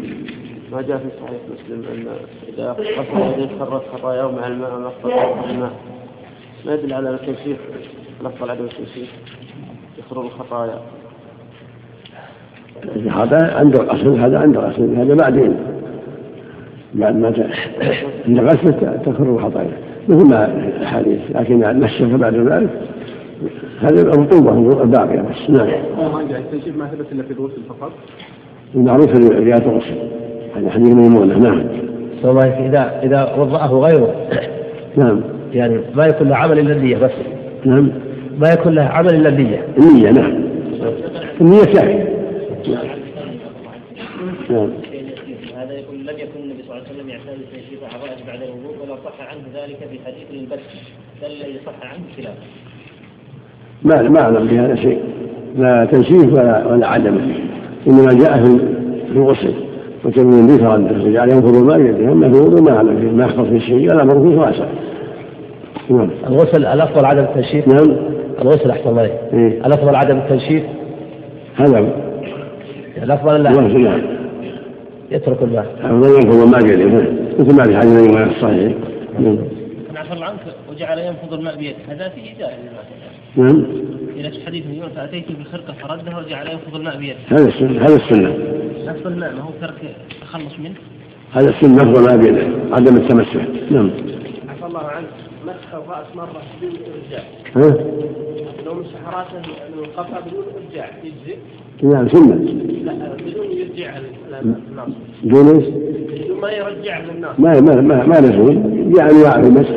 ما جاء في صحيح مسلم أن إذا غسل يديه خرط خطاياه مع الماء ما الماء ما يدل على التنشيف الأفضل عدم التنشيف يخرج الخطايا. هذا عند الغسل هذا عند الغسل هذا بعدين. بعد ما عند الغسل تخر الخطايا. مثل ما الحديث لكن النشف بعد ذلك؟ هذه الرطوبة الباقية بس. نعم. التنشيف ما ثبت إلا في الغسل فقط؟ المعروف في رياض الغسل هذا حديث ميمونة. نعم. والله إذا إذا وضعه غيره. نعم. يعني ما يكون له عمل إلا النية بس. نعم. ما يكون له عمل إلا النية. النية نعم. النية كافية نعم. هذا يقول لم يكن النبي صلى الله عليه وسلم يعتاد تنشيف اعضائه بعد الوضوء ولا صح عنه ذلك في حديث البس بل الذي صح عنه خلافه. ما ما أعلم بهذا شيء. لا تنشيف ولا ولا عدم إنما جاء في الغسل. وتمين به فرده وجعل ينفض الماء بيده اما في الوضوء ما أعلم فيه. ما يختص في شيء ولا مرفوض واسع نعم. الغسل الافضل عدم التنشيف نعم. الغسل احسن الله إيه؟ الأفضل عدم التنشيف هذا الأفضل لا. نعم يترك الماء أفضل ينفض الماء بيده مثل ما في حديث الإمام الصحيح. نعم. عفى الله عنك وجعل ينفض الماء بيده. هذا فيه جائز نعم. إلى حديث يونس فأتيت بخرقة فردها وجعل ينفض الماء بيده. هذا السنة هذا السنة. نفض الماء ما هو ترك التخلص منه؟ هذا السنة نفض الماء بيده. عدم التمسح. نعم. عفى الله عنك مسح الرأس مرة بدون رأسه من القفا بدون إرجاع يجزي؟ نعم سنة لا بدون يرجع الناس. بدون إيش؟ بدون ما يرجع للناس ما ما ما, ما لزوم يعني يعرف المسح.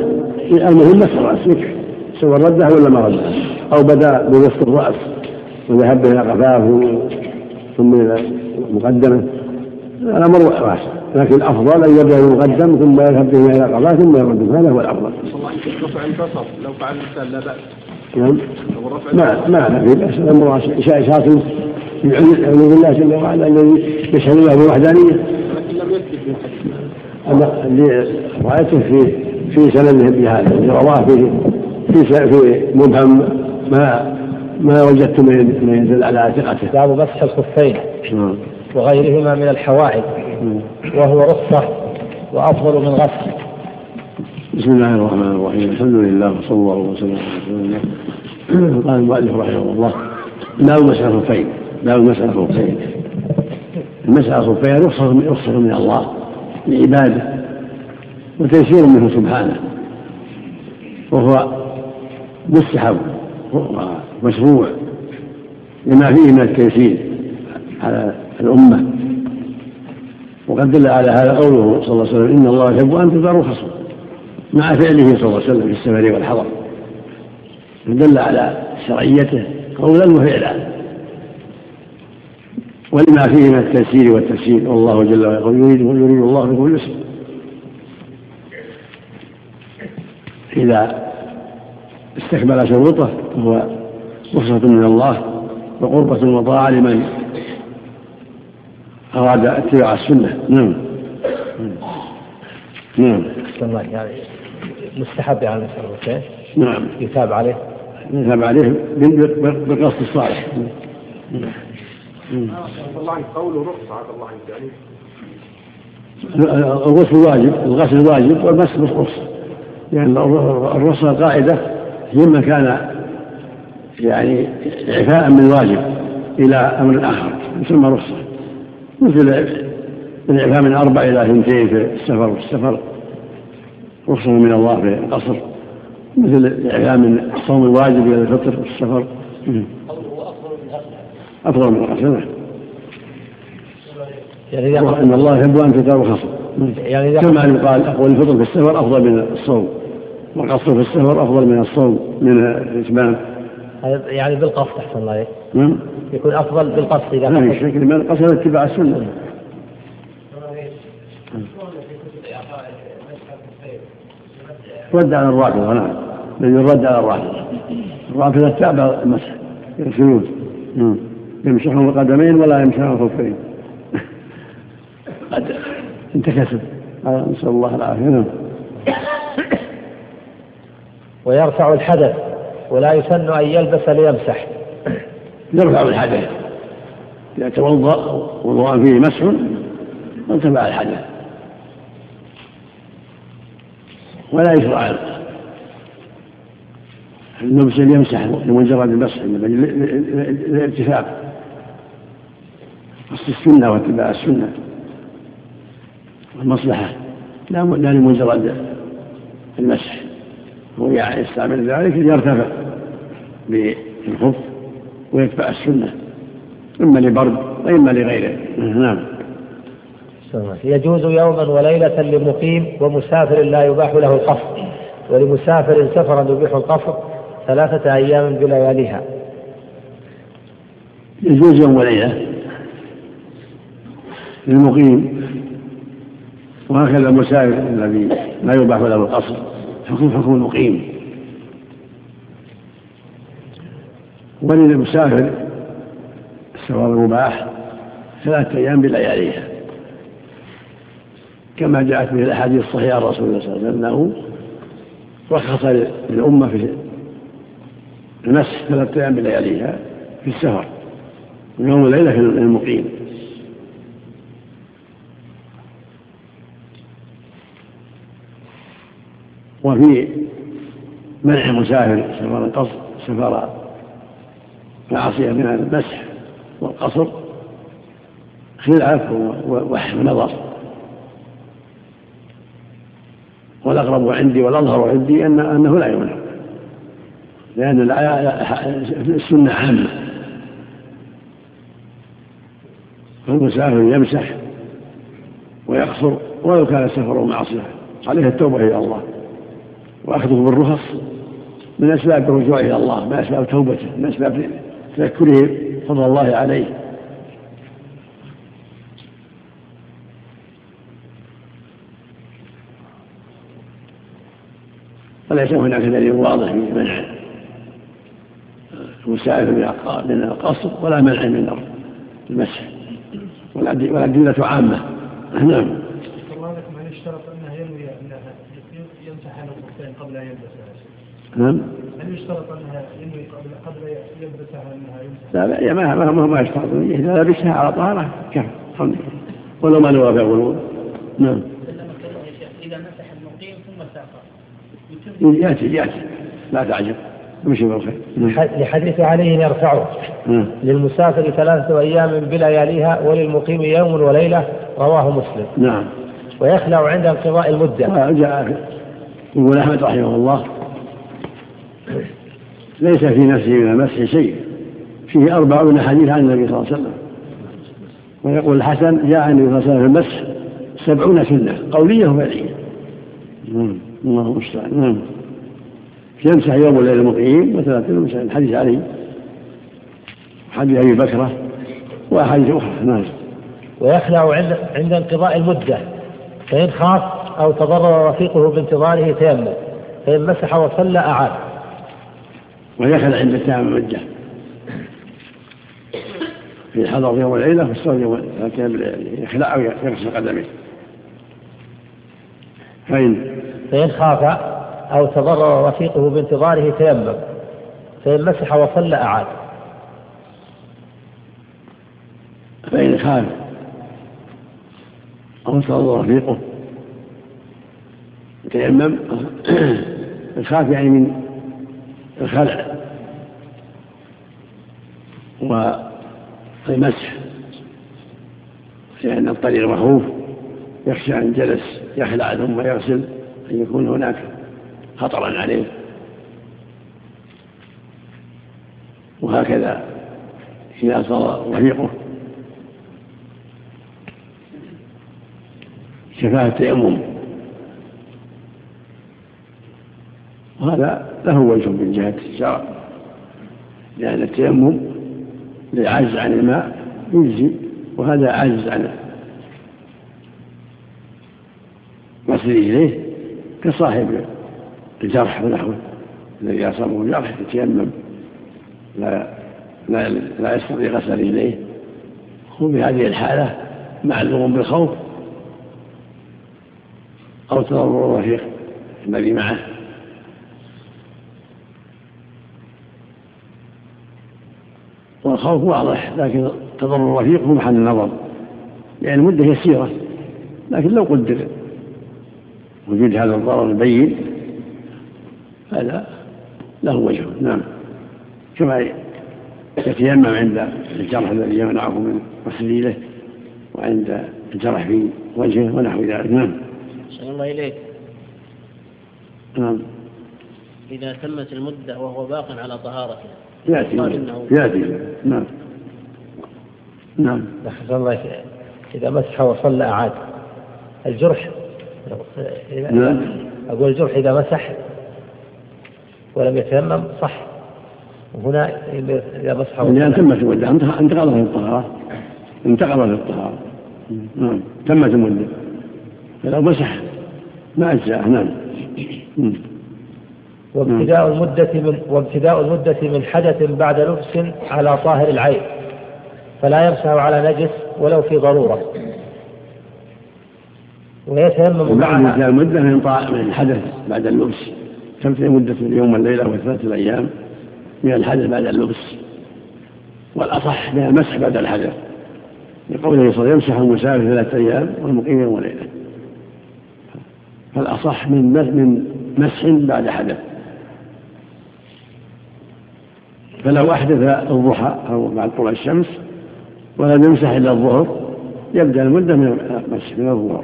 المهم مسح الراس يكفي سواء ردها ولا ما ردها. أو بدا بوسط الرأس. وذهب إلى قفاه ثم إلى مقدمة. الامر واسع لكن الافضل أن يبدأ بالمقدم ثم يذهب به إلى قفاه ثم يرد. هذا هو الأفضل. رفع البصر. لو فعل الانسان لا بأس. نعم. ما ما في بأس. الأمر إشاعة يعوذ الله جل وعلا الذي يشهد له بالوحدانية أما اللي رأيته في في سنده بهذا اللي رواه في في في مبهم ما ما وجدت ما يدل على ثقته. باب مسح الخفين. نعم. وغيرهما من الحوائج. نعم. وهو رخصة وأفضل من غسل. بسم الله الرحمن الرحيم. الحمد لله وصلى الله وسلم على رسول الله. قال المؤلف رحمه الله باب مسح الخفين باب مسح الخفين المسح الخفين رخصة من الله لعباده وتيسير منه سبحانه. وهو مستحب ومشروع لما فيه من التيسير على الأمة. وقد دل على هذا قوله صلى الله عليه وسلم إن الله يحب أن تزار خصم. مع فعله صلى الله عليه وسلم في السفر والحضر. دل على شرعيته قولا وفعلا. ولما فيه من التيسير والتفسير والله جل وعلا يقول يريد يريد الله بكم اليسر. إذا استكمل شروطه فهو رخصة من الله وقربة وطاعة لمن أراد اتباع السنة. نعم. نعم. مستحب يعني المسألة نعم. يتاب عليه؟ يتاب عليه بالقصد الصالح. الله عنك قوله رخصة عبد الله يعني الغسل واجب الغسل واجب والمسح رخصة لأن الرخصة القاعدة هي ما كان يعني إعفاء من واجب إلى أمر آخر يسمى رخصة. مثل الإعفاء من أربع إلى اثنتين في السفر والسفر رخصة من الله في القصر مثل من الصوم الواجب إلى الفطر في السفر. أفضل من الغسل يعني إن الله يحب أن تدار خصم يعني كما يقال أقوى الفطر في السفر أفضل من الصوم. والقصر في السفر أفضل من الصوم من الإتمام. يعني بالقصد أحسن الله يكون أفضل بالقصد إذا ما في شك من القصد اتباع السنة. رد على الرافضة نعم. الذي يرد على الرافضة. الرافضة تابع المسح يغسلون يمسحون القدمين ولا يمسحون الخفين قد انتكسب نسأل الله العافية. نعم. ويرفع الحدث ولا يسن أن يلبس ليمسح. يرفع الحدث. إذا توضأ وضوءا فيه مسح ارتفع الحدث. ولا يشرع اللبس يمسح لمجرد المسح الارتفاع قصد السنة واتباع السنة والمصلحة. لا لا لمجرد المسح. هو يستعمل ذلك ليرتفع بالخف ويتبع السنة إما لبرد وإما لغيره. نعم. يجوز يوما وليلة لمقيم ومسافر لا يباح له القصر ولمسافر سفرا يبيح القصر ثلاثة أيام بلياليها. يجوز يوم وليلة للمقيم وهكذا المسافر الذي لا يباح له القصر حكم حكم المقيم وللمسافر السفر المباح ثلاثة أيام بلياليها. كما جاءت به الأحاديث الصحيحة عن رسول الله صلى الله عليه وسلم أنه رخص للأمة في المسح ثلاثة أيام بلياليها في السفر ويوم الليلة في المقيم. وفي منع مسافر سفر القصر سفر معصية من المسح والقصر خلاف ونظر. والأقرب عندي والأظهر عندي أن أنه لا يمنع. لأن السنة عامة. فالمسافر يمسح ويقصر ولو كان سفره معصية. عليه التوبة إلى الله. وأخذه بالرخص من أسباب الرجوع إلى الله من أسباب توبته من أسباب تذكره فضل الله عليه. وليس هناك دليل واضح في منع المسافر من القصر ولا منع من المسح. والأدلة عامة. نعم. قبل أن يلبسها. نعم. هل يشترط أنها ينوي قبل يلبسها أنها يمسح؟ لا لا ما ما ما يشترط. إذا لبسها على طهارة كفى. ولو ما نوى بها نعم إذا مسح المقيم ثم سافر يأتي يأتي. لا تعجب. امشي بالخير. لحديث علي يرفعه. نعم. للمسافر ثلاثة أيام بلياليها وللمقيم يوم وليلة رواه مسلم. نعم. ويخلع عند انقضاء المدة. آه جاء يقول أحمد رحمه الله ليس في نفسه من المسح شيء. فيه أربعون حديث عن النبي صلى الله عليه وسلم. ويقول الحسن جاء النبي صلى الله عليه وسلم في المسح سبعون سنة قولية وفعلية الله المستعان. نعم. يمسح يوم الليل المقيم مثلا يمسح الحديث علي حديث أبي بكرة وأحاديث أخرى. نعم. ويخلع عند عند انقضاء المدة فإن خاف أو تضرر رفيقه بانتظاره تيمم فإن مسح وصلى أعاد. ويخلع عند تمام المدة. في حضر يوم الليلة والصوم يوم لكن يخلع أو يغسل قدميه. فإن فإن خاف أو تضرر رفيقه بانتظاره تيمم فإن مسح وصلى أعاد. فإن خاف أو تضرر رفيقه تيمم الخاف يعني من الخلع والمسح لأن الطريق مخوف يخشى أن جلس يخلع ثم يغسل. أن يكون هناك خطرا عليه. وهكذا إذا صار رفيقه شفاة التيمم. وهذا له وجه من جهة الشرع. لأن التيمم للعجز عن الماء يجزي وهذا عجز عنه يصل إليه. كصاحب الجرح ونحوه الذي أصابه الجرح يتيمم لا لا لا يستطيع غسل رجليه هو بهذه الحالة معلوم بالخوف أو تضرر الرفيق الذي معه. والخوف واضح لكن تضرر الرفيق هو محل النظر لأن المدة يسيرة لكن لو قدر وجود هذا الضرر البين هذا له وجه نعم. كما يتيمم عند الجرح الذي يمنعه من غسل وعند الجرح في وجهه ونحو ذلك نعم. أحسن الله إليك. نعم. إذا تمت المدة وهو باق على طهارته. يأتي يأتي نعم. نعم. أحسن الله إذا مسح وصلى أعاد الجرح أقول الجرح إذا مسح ولم يتيمم صح. وهنا إذا مسح لأن تمت المدة انتقضت الطهارة. انتقضت الطهارة. نعم. تمت المدة فلو مسح ما أجزأه. نعم. وابتداء المدة من وابتداء المدة من حدث بعد لبس على طاهر العين. فلا يمسح على نجس ولو في ضرورة. ويتيمم وبعد انتهاء المدة من من الحدث بعد اللبس. تمتهي مدة اليوم والليلة وثلاثة الأيام؟ من الحدث بعد اللبس. والأصح من المسح بعد الحدث. لقوله صلى الله عليه وسلم يمسح المسافر ثلاثة أيام والمقيم يوم وليلة فالأصح من من مسح بعد حدث. فلو أحدث الضحى أو بعد طلوع الشمس ولم يمسح إلا الظهر يبدأ المدة من المسح من الظهر.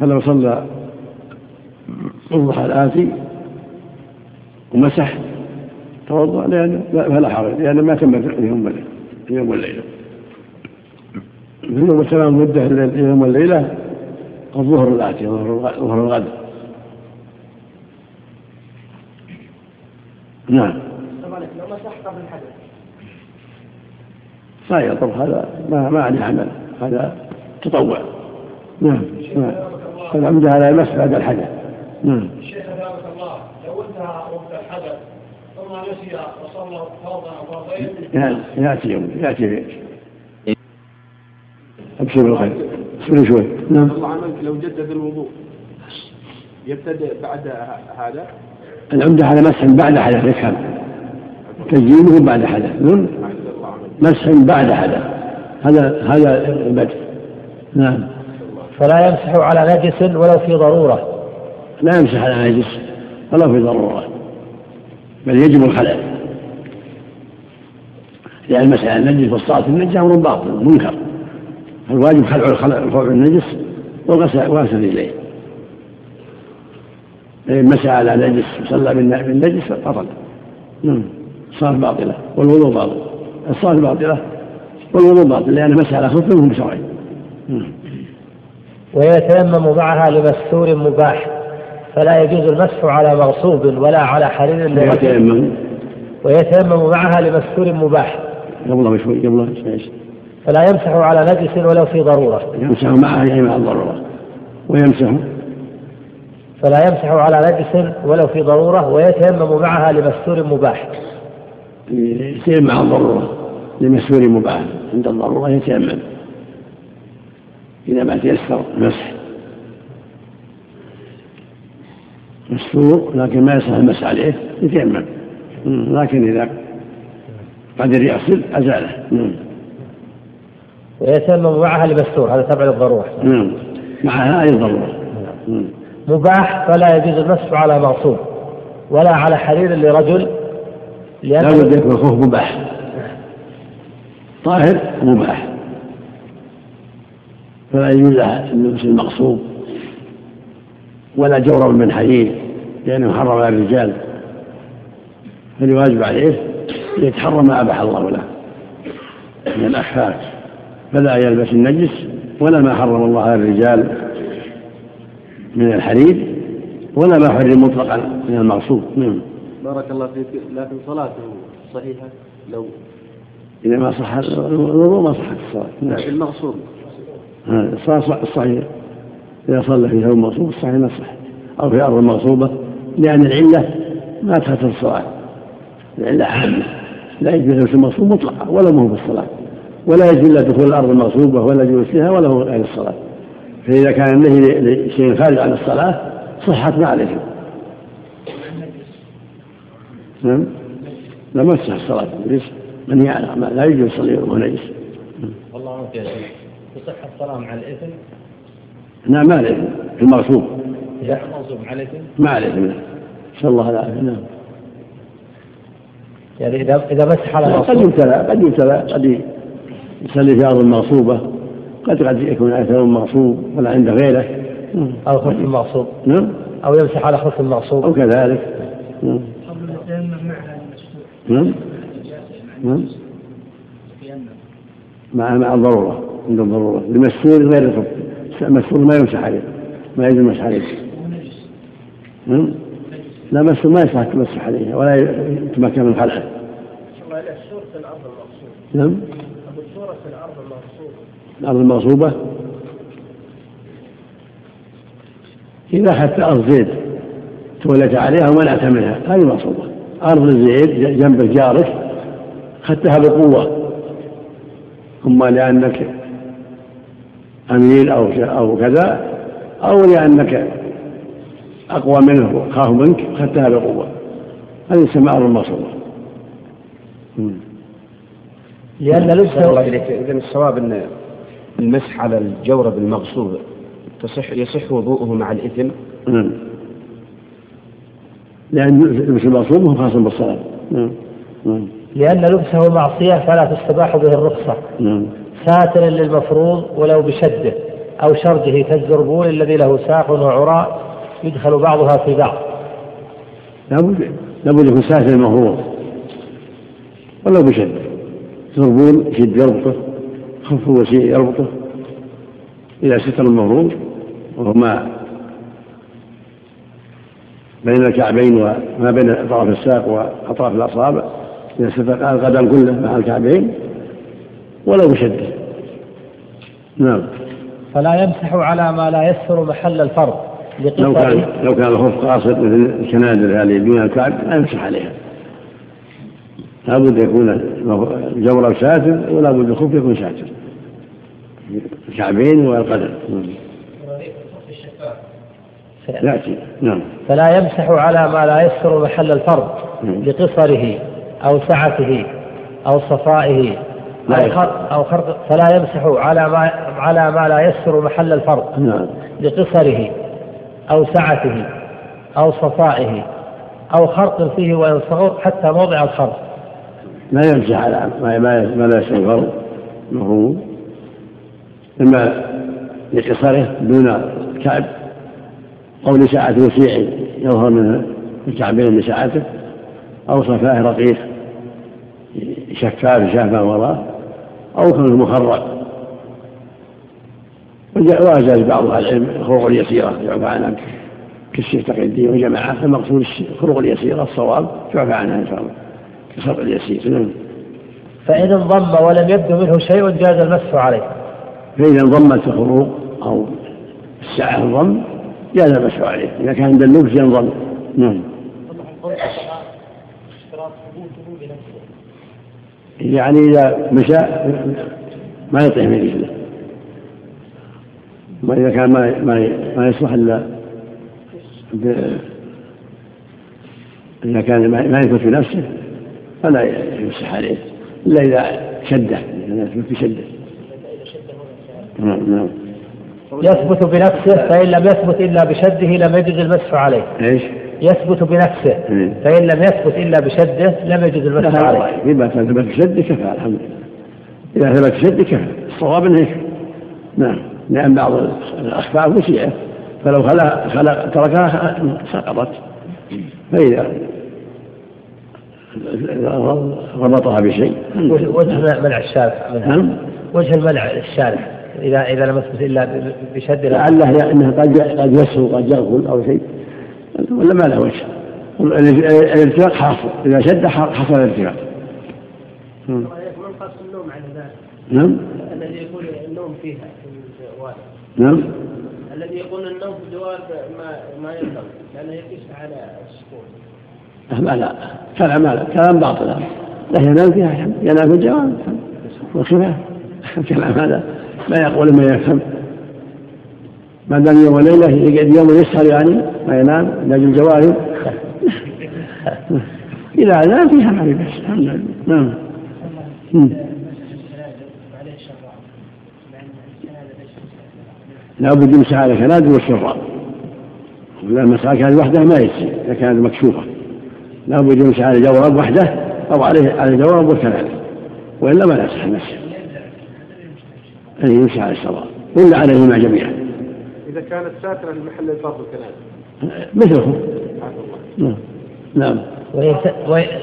فلو صلى الضحى الآتي ومسح توضأ لأن فلا حرج لأن ما تم اليوم اليوم والليلة ثم تمام مدة اليوم والليلة الظهر الآتي ظهر الغد. نعم. لو مسح قبل الحدث. صحيح طب هذا ما ما عليه عمل هذا تطوع. نعم نعم. العمدة على المسح بعد الحدث. نعم. الشيخ ثابت الله لو انتهى وقت الحدث ثم نسي وصلى فرضا أو فرضين يأتي يوم يأتي أبشر بالخير. اصبري شوي. نعم. الله عنك لو جدد الوضوء يبتدئ بعد هذا؟ العمدة على مسح بعد حدث يفهم تزيينه بعد حدث. نعم. مسح بعد حدث. هذا هذا البدء. نعم. فلا يمسح على نجس ولو في ضرورة. لا يمسح على نجس ولو في ضرورة بل يجب الخلع. لأن المسح على النجس والصلاة في النجس أمر باطل منكر. الواجب خلع الخلع النجس وغسل إليه. فإن مسح على نجس وصلى بالنجس بطل نعم. الصلاة باطلة والوضوء باطل. الصلاة باطلة والوضوء باطل لأن مسح على خف منهم شرعي ويتيمم معها لمستور مباح فلا يجوز المسح على مغصوب ولا على حرير يتيمم. ويتيمم معها لمستور مباح. قبله شوي إيش؟ فلا يمسح على نجس ولو في ضرورة. يمسح معها يعني مع الضرورة. ويمسح. فلا يمسح على نجس ولو في ضرورة ويتيمم معها لمستور مباح. يتيمم مع الضرورة لمستور مباح. عند الضرورة يتيمم. إذا ما تيسر المسح. مستور لكن ما يصح المسح عليه يتيمم. لكن إذا قدر يغسل أزاله. ويتيمم معها لمستور هذا تبع للضرورة. نعم معها أي ضرورة. مباح فلا يجوز المسح على مغصوب ولا على حرير لرجل لأن لا بد يكون الخوف مباح. طاهر مباح. فلا يجوز اللبس المغصوب ولا جورب من حرير لأنه محرم على الرجال. فالواجب عليه يتحرى ما أباح الله له من الأخفاف فلا يلبس النجس ولا ما حرم الله على الرجال من الحرير ولا ما حرم مطلقا من المغصوب نعم بارك الله فيك. لكن صلاته صحيحة؟ لو. إذا ما صح الوضوء ما صحت الصلاة. نعم. المغصوب الصلاة الصحيح إذا صلى في ثوب مغصوب الصحيح ما صح. أو في أرض مغصوبة لأن العلة ما تخطر الصلاة. العلة عامة لا يجوز لبس المغصوب مطلقا ولا مو بالصلاة ولا يجوز إلا دخول الأرض المغصوبة ولا جلوس فيها ولا هو غير الصلاة. فإذا كان النهي لشيء خارج عن الصلاة صحت ما عليه. نعم. لا ما تصح الصلاة من يعلم لا يجوز يصلي وهو نجس والله عنك يا شيخ تصح الصلاة مع الإثم؟ نعم ما الإثم المغصوب. إذا المغصوب مع الإثم؟ مع الإثم نسأل الله العافية نعم. يعني إذا إذا مسح على قد يبتلى قد يبتلى قد يصلي في أرض مغصوبة قد قد يكون ثوب مغصوب ولا عنده غيره. أو خف مغصوب نعم. أو يمسح على خف مغصوب أو كذلك. نعم. نعم. نعم. مع مع الضرورة. عند الضرورة. لمسؤول غير الخف مسؤول ما يمسح عليه. ما يجوز المسح عليه. لا مسؤول ما يصح تمسح عليه ولا يتمكن من خلعه. في الأرض المغصوبة نعم؟ السورة في الأرض المغصوبة. الأرض المغصوبة إذا أخذت أرض زيد تولت عليها ومنعت منها هذه مغصوبة. أرض زيد جنبك جارك أخذتها بقوة. إما لأنك أمير أو أو كذا أو لأنك أقوى منه وخاف منك أخذتها بقوة هذه تسمى أرض مغصوبة لأن لبسه إذا الصواب أن المسح على الجورب المغصوب تصح يصح وضوءه مع الإثم. نعم لأن لبس المغصوب هو خاص بالصلاة. نعم نعم لأن لبسه معصية فلا تستباح به الرخصة. نعم ساتر للمفروض ولو بشده أو شرجه كالزربول الذي له ساق وعراء يدخل بعضها في بعض. لابد لابد يكون ساتر المفروض ولو بشد زربول يشد يربطه خف وسيء يربطه. إذا ستر المفروض وهو ما بين الكعبين وما بين أطراف الساق وأطراف الأصابع إذا ستر القدم كله مع الكعبين ولو بشده نعم. فلا يمسح على ما لا يستر محل الفرض. لو كان لو كان الخف قاصر مثل الكنادر هذه دون الكعب لا يمسح عليها. لابد يكون الجورب ساتر ولا بد الخف يكون ساتر الكعبين والقدم يأتي. نعم. فلا يمسح على ما لا يستر محل الفرض. لقصره أو سعته أو صفائه. أو خرق أو خرق فلا يمسح على ما على ما لا يستر محل الفرض نعم. لقصره أو سعته أو صفائه أو خرق فيه وإن صغر حتى موضع الخرق. لا يمسح على ما ما لا يستر الفرض مفهوم. إما لقصره دون الكعب أو لسعة وسيع يظهر من الكعبين لسعته أو صفاه رقيق شفاف شافه وراء. أو كونه مخرق وأجاز بعض أهل العلم الخروق اليسيرة يعفى عنها كالشيخ تقي الدين وجماعة المقصود الخروق اليسيرة الصواب يعفى عنها إن شاء الله كالخرق اليسير. نعم. فإن انضم ولم يبدو منه شيء جاز المسح عليه. فإذا انضمت الخروق أو الساعة انضم جاز المسح عليه. إذا كان عند اللبس ينضم. نعم. يعني إذا مشى ما يطيح من رجله وإذا كان ما ما ما يصلح إلا إذا كان ما يثبت بنفسه فلا يمسح عليه إلا إذا شده إذا يثبت بشده نعم نعم يثبت بنفسه فإن لم يثبت إلا بشده لم يجد المسح عليه. إيش؟ يثبت بنفسه. فإن لم يثبت إلا بشده لم يجد المسح عليه. إذا ثبت بشده كفى الحمد لله. إذا ثبت بشده كفى. الصواب أنه نعم. لأن بعض الأخبار مسيئة فلو خلق خلق تركها سقطت. فإذا ربطها بشيء. وجه منع الشارع نعم. وجه المنع الشارع إذا إذا لم يثبت إلا بشد لعله أنه قد قد يسهو قد يغفل أو شيء. ولا ما له وجه؟ الارتفاق حاصل. إذا شد حصل الارتفاق من قص النوم على ذلك؟ نعم. الذي يكون النوم فيها في الجوال نعم. الذي يقول النوم في الجوال ما ما ينبغي لأنه يقيس على السكون. لا لا. كلام لا كلام باطل. لا ينام فيها ينام في الجوال وخفاف كلام هذا ما يقول ما يفهم. ما دام يوم وليلة يقعد يوم يسهر يعني ما ينام ينام الجوارب. إذا نام فيها ما في بأس الحمد لله. نعم. لا بد يمسح على كناد والشراب لا المسألة كانت وحده ما يجزي إذا كانت مكشوفة. لا بد يمسح على جواب وحده أو عليه على جواب والكناد وإلا ما يصح المسح أن يمسح على الشراب ولا عليهما جميعا. إذا كانت ساترة لمحل الفرض كذلك مثله نعم. نعم.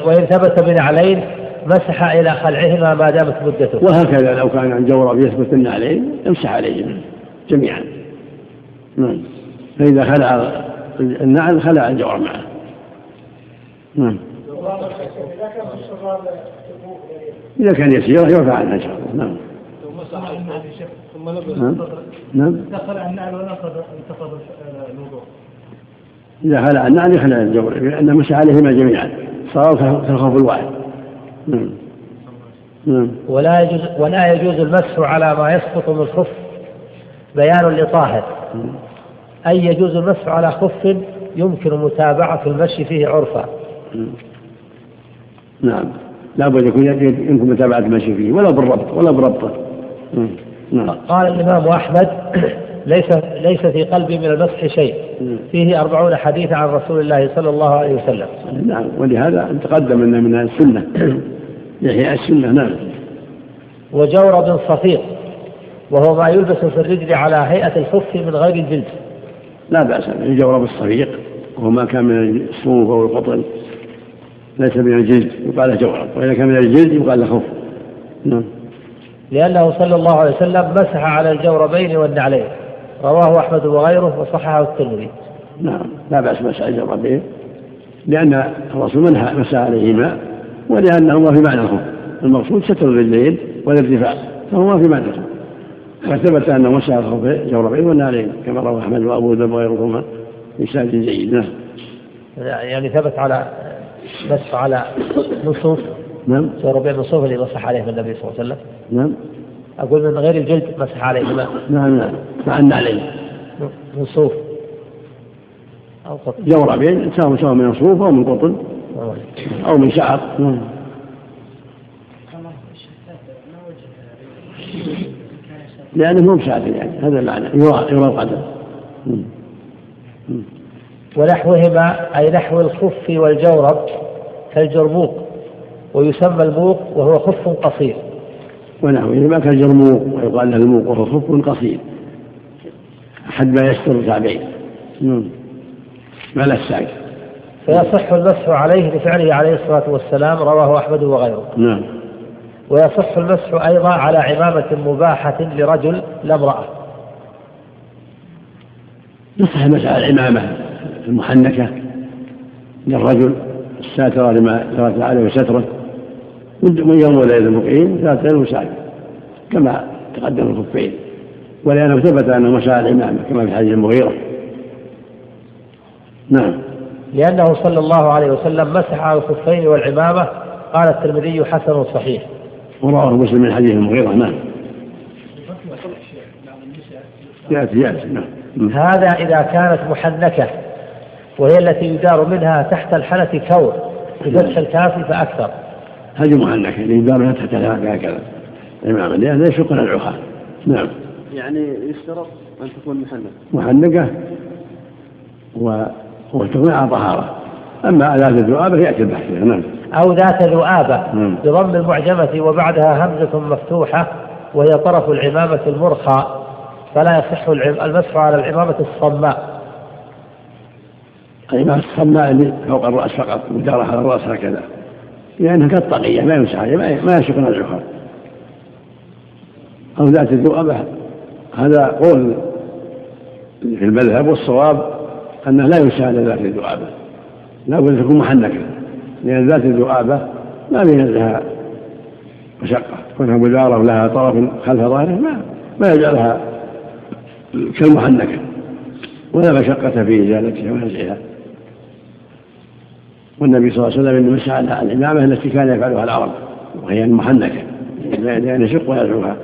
وإن ثبت بنعلين مسح إلى خلعهما ما دامت مدته. وهكذا لو كان عن جورب يثبت النعلين يمسح عليهما جميعا. نعم. فإذا خلع النعل خلع الجورب معه. نعم. إذا كان يسير يرفع عنها إن شاء الله. نعم. نعم. نعم. النعل ونقض انتقض الوضوء؟ إذا خلع النعل يخلع الجور لأنه مسح عليهما جميعا. صار كالخوف الواحد. نعم. نعم. ولا يجوز ولا يجوز المسح على ما يسقط من الخف بيان لطاهر. أي يجوز المسح على خف يمكن متابعة المشي فيه عرفا. نعم. لا بد يكون يمكن متابعة المشي فيه. ولا بالربط ولا بربطه نعم. قال الإمام أحمد ليس ليس في قلبي من المسح شيء. فيه أربعون حديثا عن رسول الله صلى الله عليه وسلم. نعم ولهذا تقدم أن من السنة. يحيى السنة نعم. وجورب صفيق وهو ما يلبس في الرجل على هيئة الخف من غير الجلد. لا بأس الجورب الصفيق وهو ما كان من الصوف أو القطن ليس من الجلد يقال له جورب وإذا كان من الجلد يقال له خف. نعم. لأنه صلى الله عليه وسلم مسح على الجوربين والنعلين. رواه أحمد وغيره وصححه الترمذي. نعم لا بأس مسح الجوربين. لأن الرسول منها مسح عليهما ولأنهما في معنى الخف المقصود ستر الرجلين والارتفاع فهما في معنى الخف وثبت أنه مسح الخف جوربين والنعلين كما روى أحمد وأبو ذر وغيرهما بإسناد جيد. نعم. يعني ثبت على مسح على نصوص نعم. جوربين النصوص اللي مسح عليهم النبي صلى الله عليه وسلم. نعم. أقول من غير الجلد مسح عليهما نعم نعم. مع النعلين من صوف أو قطن. جوربين سواء سواء من صوف أو من قطن. أو من شعر. نعم. لأنه مو بساتر يعني. هذا المعنى. يرى يرى القدم. ونحوهما أي نحو الخف والجورب كالجربوق ويسمى الموق وهو خف قصير. ونحوهما كالجرموق ويقال له الموق وهو خف قصير. حد ما يستر الكعبين. ما لا الساق فيصح المسح عليه لفعله عليه الصلاة والسلام رواه أحمد وغيره. نعم. ويصح المسح أيضا على عمامة مباحة لرجل لا امرأة. نصح مسألة العمامة المحنكة للرجل الساترة لما ترك عليه ستره من يوم وليلة المقيم ثلاثة وسائل كما تقدم الخفين ولأنه ثبت أنه مساء العمامة كما في حديث المغيرة. نعم. لأنه صلى الله عليه وسلم مسح على الخفين والعمامة قال الترمذي حسن صحيح. ورواه مسلم من حديث المغيرة نعم. يأتي يأتي نعم. هذا إذا كانت محنكة وهي التي يدار منها تحت الحنة كور بفتح الكاف فأكثر. هذه يدار منها تحت الحنة هكذا الإمام لأنه يشق العخاء نعم. يعني يشترط أن تكون محنكة محنكة و... وتكون على طهارة. أما ذات الذؤابة يأتي البحث. فيها نعم. أو ذات ذؤابة نعم. بضم المعجمة وبعدها همزة مفتوحة وهي طرف العمامة المرخى. فلا يصح المسح على العمامة الصماء. الإمام الصماء اللي فوق الرأس فقط مدارة على الرأس هكذا. لأنها كالطاقية ما يمسح عليها ما- يشق العخاء أو ذات الذؤابة هذا قول في المذهب والصواب أنه لا يمسح على ذات الذؤابة لا بد تكون محنكة لأن ذات الذؤابة ما بينزلها مشقة. كونها مدارة ولها طرف خلف ظهره ما ما يجعلها كالمحنكة ولا مشقة في إزالتها ونزعها والنبي صلى الله عليه وسلم إنما مسح على العمامة التي كان يفعلها العرب وهي المحنكة لأن يشق ويدعوها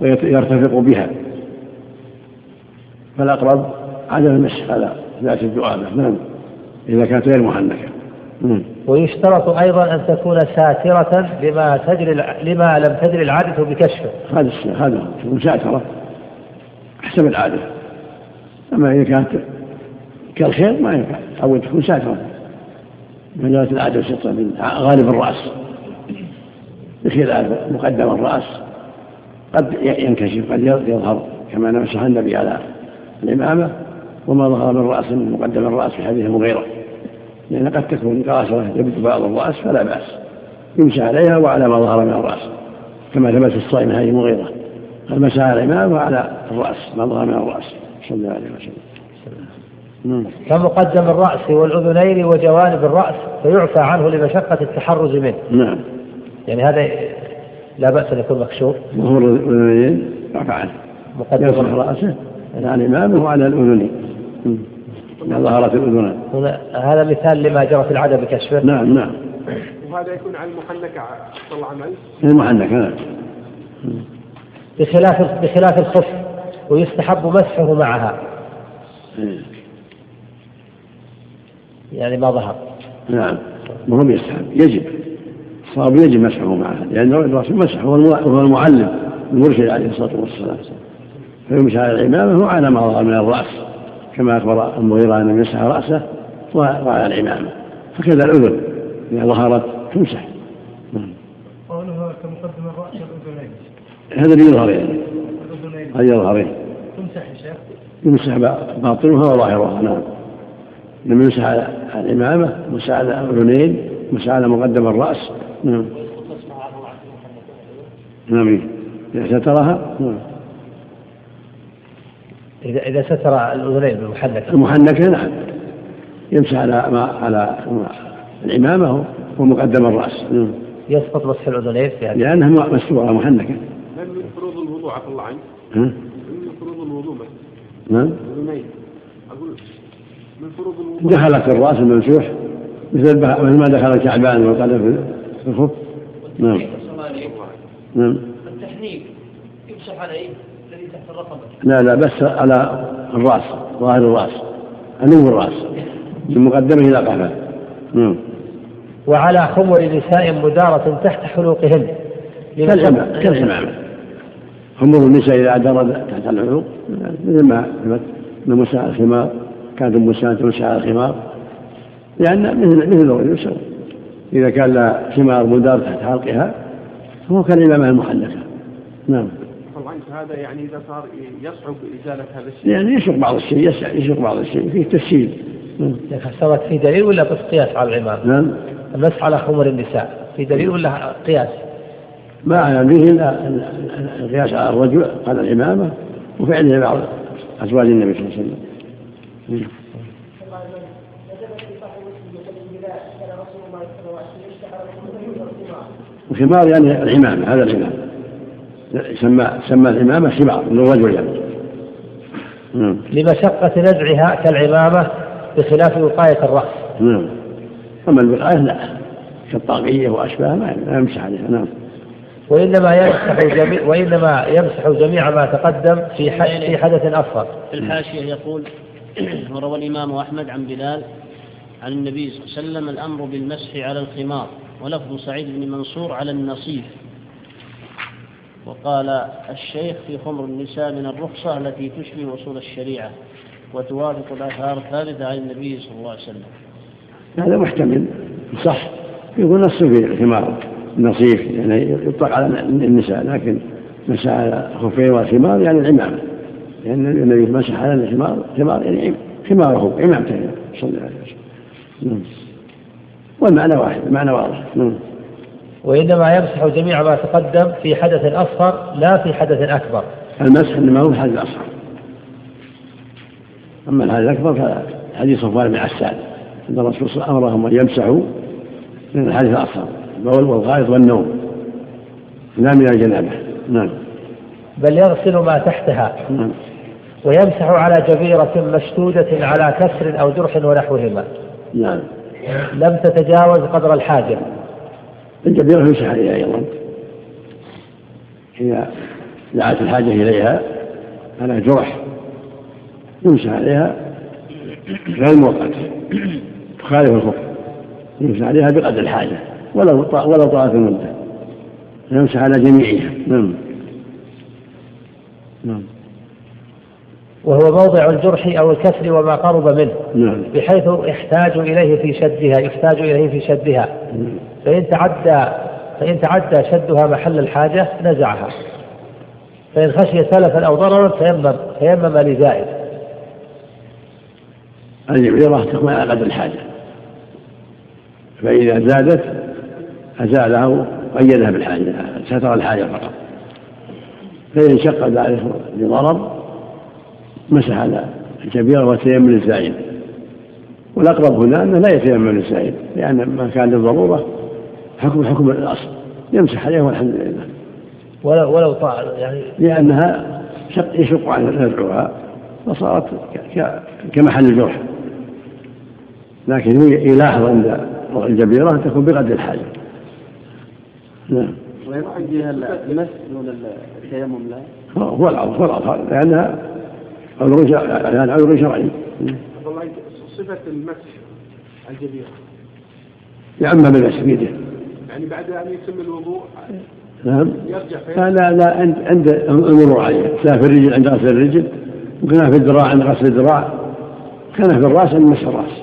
ويرتفق بها. فالأقرب عدم المسح على ذات الذؤابة نعم. إذا كانت غير محنكة. مم. ويشترط أيضا أن تكون ساترة لما تجري لما لم تجري العادة بكشفه. هذا هذا تكون ساترة حسب العادة. أما إذا كانت كالخير ما ينفع. أو تكون ساترة. من جرت العادة سترة من غالب الرأس. بخلاف مقدم الرأس. قد ينكشف قد يظهر كما نمسح النبي على الإمامة وما ظهر من رأس من مقدم الرأس في حديث المغيرة لأن قد تكون قاصرة يبدو بعض الرأس فلا بأس. يمسح عليها وعلى ما ظهر من الرأس. كما ثبت في الصائم هذه المغيرة قد مسح على الإمام وعلى الرأس ما ظهر من الرأس. صلى الله عليه وسلم. كمقدم الرأس والأذنين وجوانب الرأس فيعفى عنه لمشقة التحرز منه. نعم. يعني هذا لا بأس أن يكون مكشوف. ظهور الأذنين رفع عنه. مقدم رأسه على الإمام وعلى الأذنين ظهرت الأذنان هنا هذا مثال لما جرت العادة بكشفه. نعم نعم. وهذا يكون على المحنكة صلى الله عليه وسلم. المحنك نعم. بخلاف بخلاف الخف ويستحب مسحه معها. إيه. يعني ما ظهر. نعم. وهو يستحب يجب. الصواب يجب مسحه معها لأن الرسول مسح هو المع- هو المعلم المرشد عليه الصلاة والسلام. فيمسح على العمامة وعلى ما ظهر من الرأس. كما أخبر المغيرة أنه يمسح رأسه وعلى العمامة. فكذا الأذن. إذا ظهرت تمسح. قولها كمقدم الرأس والأذنين هذا اللي يظهر يعني. هذا يظهرين تمسح يا شيخ. يمسح باطنها وظاهرها. نعم. لما يمسح على الإمامة يمسح على الأذنين يمسح على مقدم الرأس. نعم. نعم إذا سترها. نعم. إذا إذا ستر الأذنين بالمحنكة المحنكة نعم. يمسح على ما على العمامة ومقدم الرأس. نعم. يسقط مسح الأذنين في هذا. لأنها مستورة محنكة. هل من فروض الوضوء عفى الله عنك؟ ها؟ من فروض الوضوء نعم. دخلت في الرأس الممسوح مثل مثل ما دخل الكعبان والقدم في الخف. نعم. نعم. التحنيك يمسح عليه الذي تحت الرقبة. لا لا بس على الرأس ظاهر الرأس علو الرأس من مقدمه إلى قفاه. نعم. وعلى خمر نساء مدارة تحت حلوقهن. كالعمامة كالعمامة خمر النساء إذا أدرت تحت العنق مثل ما مساء الخمار. كانت أم سلمة تمسح على الخمار لأن مثل مثل الرجل إذا كان لها خمار مدار تحت حلقها فهو كالعمامة المحنكة نعم. هذا يعني إذا صار يصعب إزالة هذا الشيء. يعني يشق بعض الشيء يشق بعض الشيء فيه تسهيل. نعم. صارت في دليل ولا بس قياس على العمامة؟ نعم. المسح على خمر النساء. في دليل ولا قياس؟ ما أعلم به إلا القياس على الرجل على الإمامة وفعله بعض أزواج النبي صلى الله عليه وسلم. الخمار يعني العمامة هذا العمامة سمى سمى العمامة خمار للرجل يعني. نعم. لمشقة نزعها كالعمامة بخلاف وقاية الرأس. نعم. أما الوقاية لا كالطاقية وأشباهها ما يمسح عليها نعم. وإنما يمسح جميع وإنما يمسح جميع ما تقدم في في حدث أصغر. في الحاشية يقول وروى الإمام أحمد عن بلال عن النبي صلى الله عليه وسلم الأمر بالمسح على الخمار ولفظ سعيد بن منصور على النصيف. وقال الشيخ في خمر النساء من الرخصة التي تشبه أصول الشريعة وتوافق الآثار الثابتة عن النبي صلى الله عليه وسلم. هذا محتمل صح. يقول نص في الخمار النصيف يعني يطلق على النساء لكن مسح على خفين والخمار يعني العمامة. لأن النبي مسح على الخمار خمار يعني خماره عمامته صلى الله عليه وسلم. نعم. والمعنى واحد المعنى واضح. نعم. وإنما يمسح جميع ما تقدم في حدث أصغر لا في حدث أكبر. المسح إنما هو الحدث الأصغر أما الحدث الأكبر فحديث صفوان بن عسال أن الرسول صلى الله عليه وسلم أمرهم أن يمسحوا من الحدث الأصغر البول والغائط والنوم. لا من الجنابة نعم. بل يغسل ما تحتها. نعم. ويمسح على جبيرة مشدودة على كسر أو جرح ونحوهما. نعم. لم تتجاوز قدر الحاجة. الجبيرة يمسح عليها أيضا. إذا دعت الحاجة إليها على جرح. يمسح عليها غير مؤقت تخالف الخف يمسح عليها بقدر الحاجة. ولو ولو طالت المدة يمسح على جميعها. نعم. نعم. وهو موضع الجرح أو الكسر وما قرب منه نعم. بحيث يحتاج إليه في شدها يحتاج إليه في شدها. نعم. فإن تعدى فإن تعدى شدها محل الحاجة نزعها. فإن خشي سلفا أو ضررا تيمم تيمم لزائد. الجبيرة تكون على قدر الحاجة. فإذا زادت أزالها وقيدها بالحاجة ستر الحاجة فقط. فإن شق ذلك لضرر مسح على الكبيرة وتيمم للزائد. والأقرب هنا أنه لا يتيمم للزائد لأن ما كان للضرورة حكم حكم الأصل. يمسح عليه والحمد لله. ولو ولو طال يعني لأنها شق يشق عن نزعها فصارت كمحل الجرح. لكن يلاحظ عند الجبيرة تكون بقدر الحاجة. نعم. ويقصد بها المس دون التيمم لا؟ هو الأظهر هو الأظهر لأنها عذر يعني عذر شرعي. صفة المسح الجبيرة يعمم المسح بيده. يعني بعد أن يتم الوضوء نعم. يرجع لا لا عند عند المرور عليه. كان في الرجل عند غسل الرجل. وكان في الذراع عند غسل الذراع. كان في الرأس عند مسح الرأس.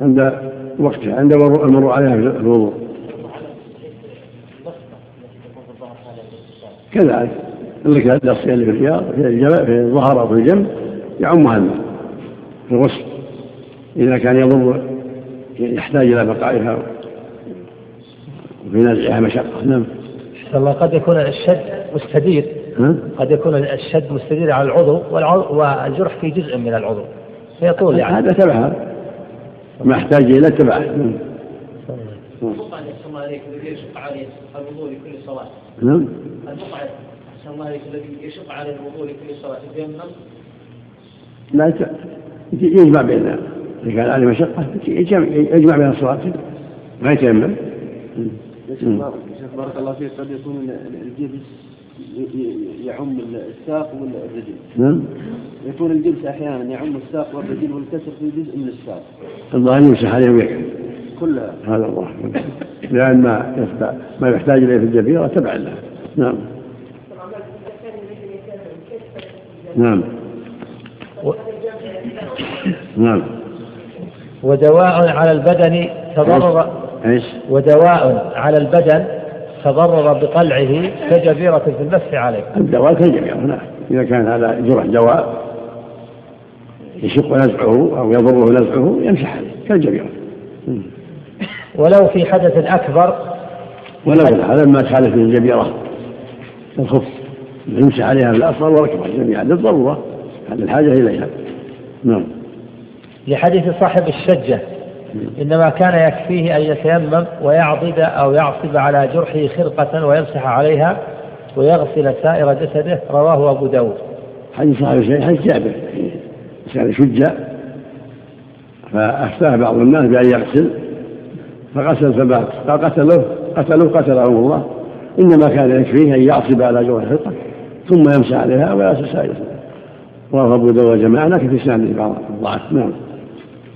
عند وقتها عند المرور عليها في الوضوء. كذلك. لك الأصيان اللي في الرياض في الجبل في الظهر أو في الجنب يعمها الماء في الغسل. إذا كان يضر يحتاج إلى بقائها وفي نزعها مشقة. نعم. الله قد يكون الشد مستدير. قد يكون الشد مستدير على العضو والجرح في جزء من العضو. فيطول يعني. هذا تبعها. ما احتاج إلى تبعه نعم. البقعة عليك عليه الوضوء لكل صلاة. نعم. البقعة الله الذي يشق عليه الوضوء لكل صلاة يتيمم لا يجمع بين إذا كان عليه مشقة يجمع بين الصلاة. ما يتيمم. شيخ بارك الله فيك. قد يكون الجبس يعم الساق والرجل. نعم. يكون الجبس أحيانا يعم الساق والرجل والكسر في جزء من الساق. الظاهر يمسح عليه ويكفي كلها. هذا الله. لأن ما ما يحتاج إليه في الجبيرة تبع له. نعم. نعم و... نعم ودواء على البدن تضرر إيش؟ ودواء على البدن تضرر بقلعه كجبيرة في المسح عليه. الدواء كالجبيرة نعم إذا كان هذا جرح دواء يشق نزعه أو يضره نزعه يمسح عليه كالجبيرة. ولو في حدث أكبر ولو هذا ما تخالف الجبيرة الخف يمسح عليها الأصغر والأكبر جميعا للضرورة هذه الحاجة إليها. نعم. لحديث صاحب الشجة. إنما كان يكفيه أن يتيمم ويعضد أو يعصب على جرحه خرقة ويمسح عليها ويغسل سائر جسده. رواه أبو داود. حديث صاحب الشيء حديث جابر. كان شجة فأفتاه بعض الناس بأن يغسل. فغسل فمات فقتلوه قتلوه قتلهم الله. إنما كان يكفيه أن يعصب على جرح خرقة. ثم يمسح عليها ويغسل سائر رواه أبو داود جماعة لكن في سنده بعض الضعف. نعم.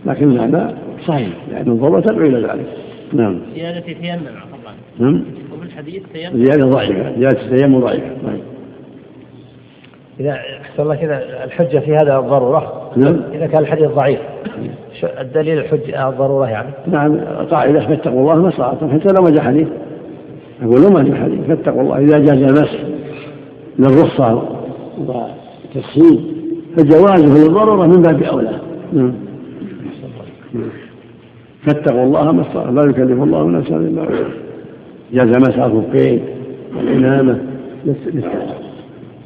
لكن المعنى صحيح لأن الضرورة تدعو إلى ذلك. نعم. زيادة تيمم طبعا نعم. وفي الحديث تيمم. زيادة ضعيفة. زيادة التيمم ضعيفة. طيب. إذا أحسن الله كذا الحجة في هذا الضرورة. نعم. إذا كان الحديث ضعيف الدليل الحجة الضرورة يعني؟ نعم. قاعدة فاتقوا الله ما استطعتم. حتى لو ما جاء حديث. يقول لو ما جاء حديث فاتقوا الله. إذا جاز المسح. للرخصة وتسهيل فجوازه للضرورة من باب أولى. نعم. فاتقوا الله ما استطعتم لا يكلف الله نفسا وسعها. جاز مسح الخفين والإمامة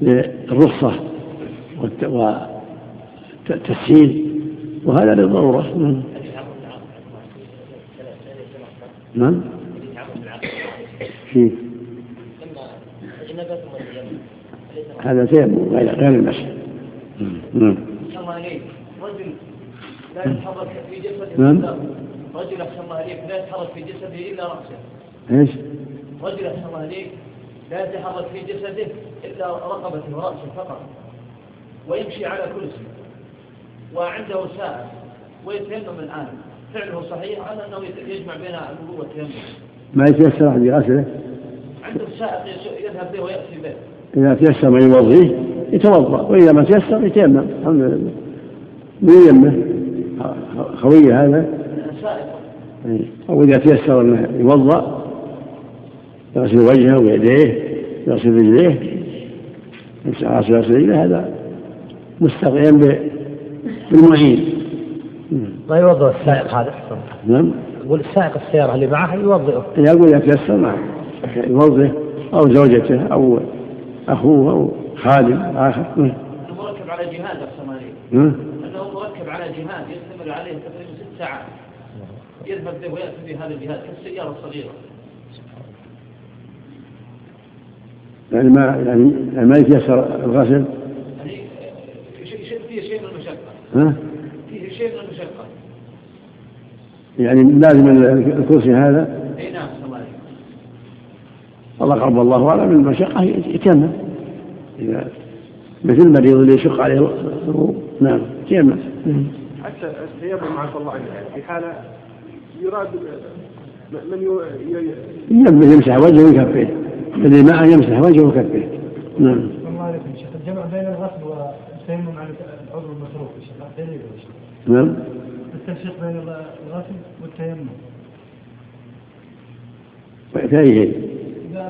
للرخصة والتسهيل وهذا للضرورة. نعم. نعم كيف هذا تيمم غير غير المسح نعم رجل لا يتحرك في جسده نعم. رجل أحسن الله عليك لا يتحرك في جسده إلا رأسه. إيش؟ رجل أحسن الله عليك لا يتحرك في جسده إلا رقبته ورأسه فقط. ويمشي على كرسي. وعنده ساعة. ويتيمم الآن. فعله صحيح على أنه يجمع بين الوضوء والتيمم. ما يتيسر أحد يغسله عنده سائق يذهب به ويأتي به. إذا تيسر من يوضيه يتوضأ وإذا ما تيسر يتيمم. الحمد لله. من يمه خويه هذا. إيه. أو إذا تيسر أنه يوضأ يغسل وجهه ويديه يغسل رجليه يغسل رجليه هذا مستقيم بالمعين. ما يوضع السائق هذا؟ نعم. يقول السائق السيارة اللي معه يوضئه. يقول إذا تيسر نعم. يوظف أو زوجته أو أخوه أو خادم آخر. نعم. انه مركب على عليك نعم. أنه مركب على جهاد يستمر عليه تقريبا ست ساعات. يذهب به ويأتي به هذا الجهاد كالسياره الصغيره يعني ما يعني يعني ما يتيسر الغسل؟ يعني فيه شيء من المشقة. ها؟ فيه شيء من المشقة. يعني لازم الكرسي هذا اي نعم احسن الله عليك الله قرب الله أعلم من المشقة يتيمم. إذا مثل المريض اللي يشق عليه الوضوء نعم يتيمم حتى التيمم عفى الله عنك في حالة يراد من يو... ي- يمسح يمسح وجهه وكفيه الذي معه يمسح وجهه وكفيه نعم. الله عليكم شيخ الجمع بين الغسل والتيمم على العضو المتروك يا شيخ دليل يا شيخ. نعم. التفريق بين الغسل والتيمم. ويحتاج إذا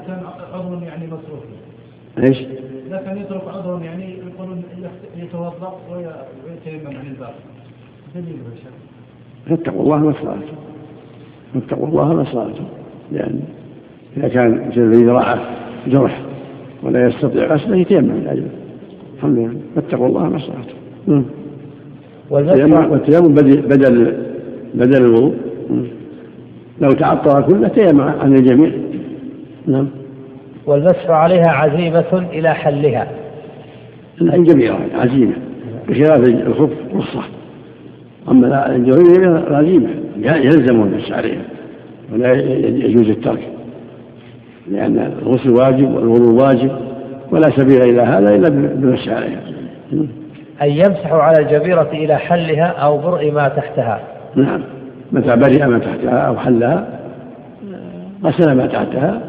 كان عضو يعني متروك إيش؟ إذا كان يترك عضو يعني يقولون وي- ويتيمم عن الباقي دليل يا شيخ فاتقوا الله ما استطعتم فاتقوا الله ما استطعتم لأن إذا كان الذي ذراعه جرح ولا يستطيع غسله يتيمم لأجله الحمد لله. فاتقوا الله ما استطعتم. التيمم- والتيمم بدل بدل الوضوء. لو تعطر كله تيمم عن الجميع. نعم. والمسح عليها عزيمة إلى حلها. الجميع عزيمة بخلاف الخف رخصة أما الجميع عزيمة يلزم المسح عليها ولا يجوز الترك لأن الغسل واجب والوضوء واجب ولا سبيل إلى هذا إلا بالمسح عليها. أن يمسح على الجبيرة إلى حلها أو برء ما تحتها. نعم. متى برئ ما تحتها أو حلها غسل ما تحتها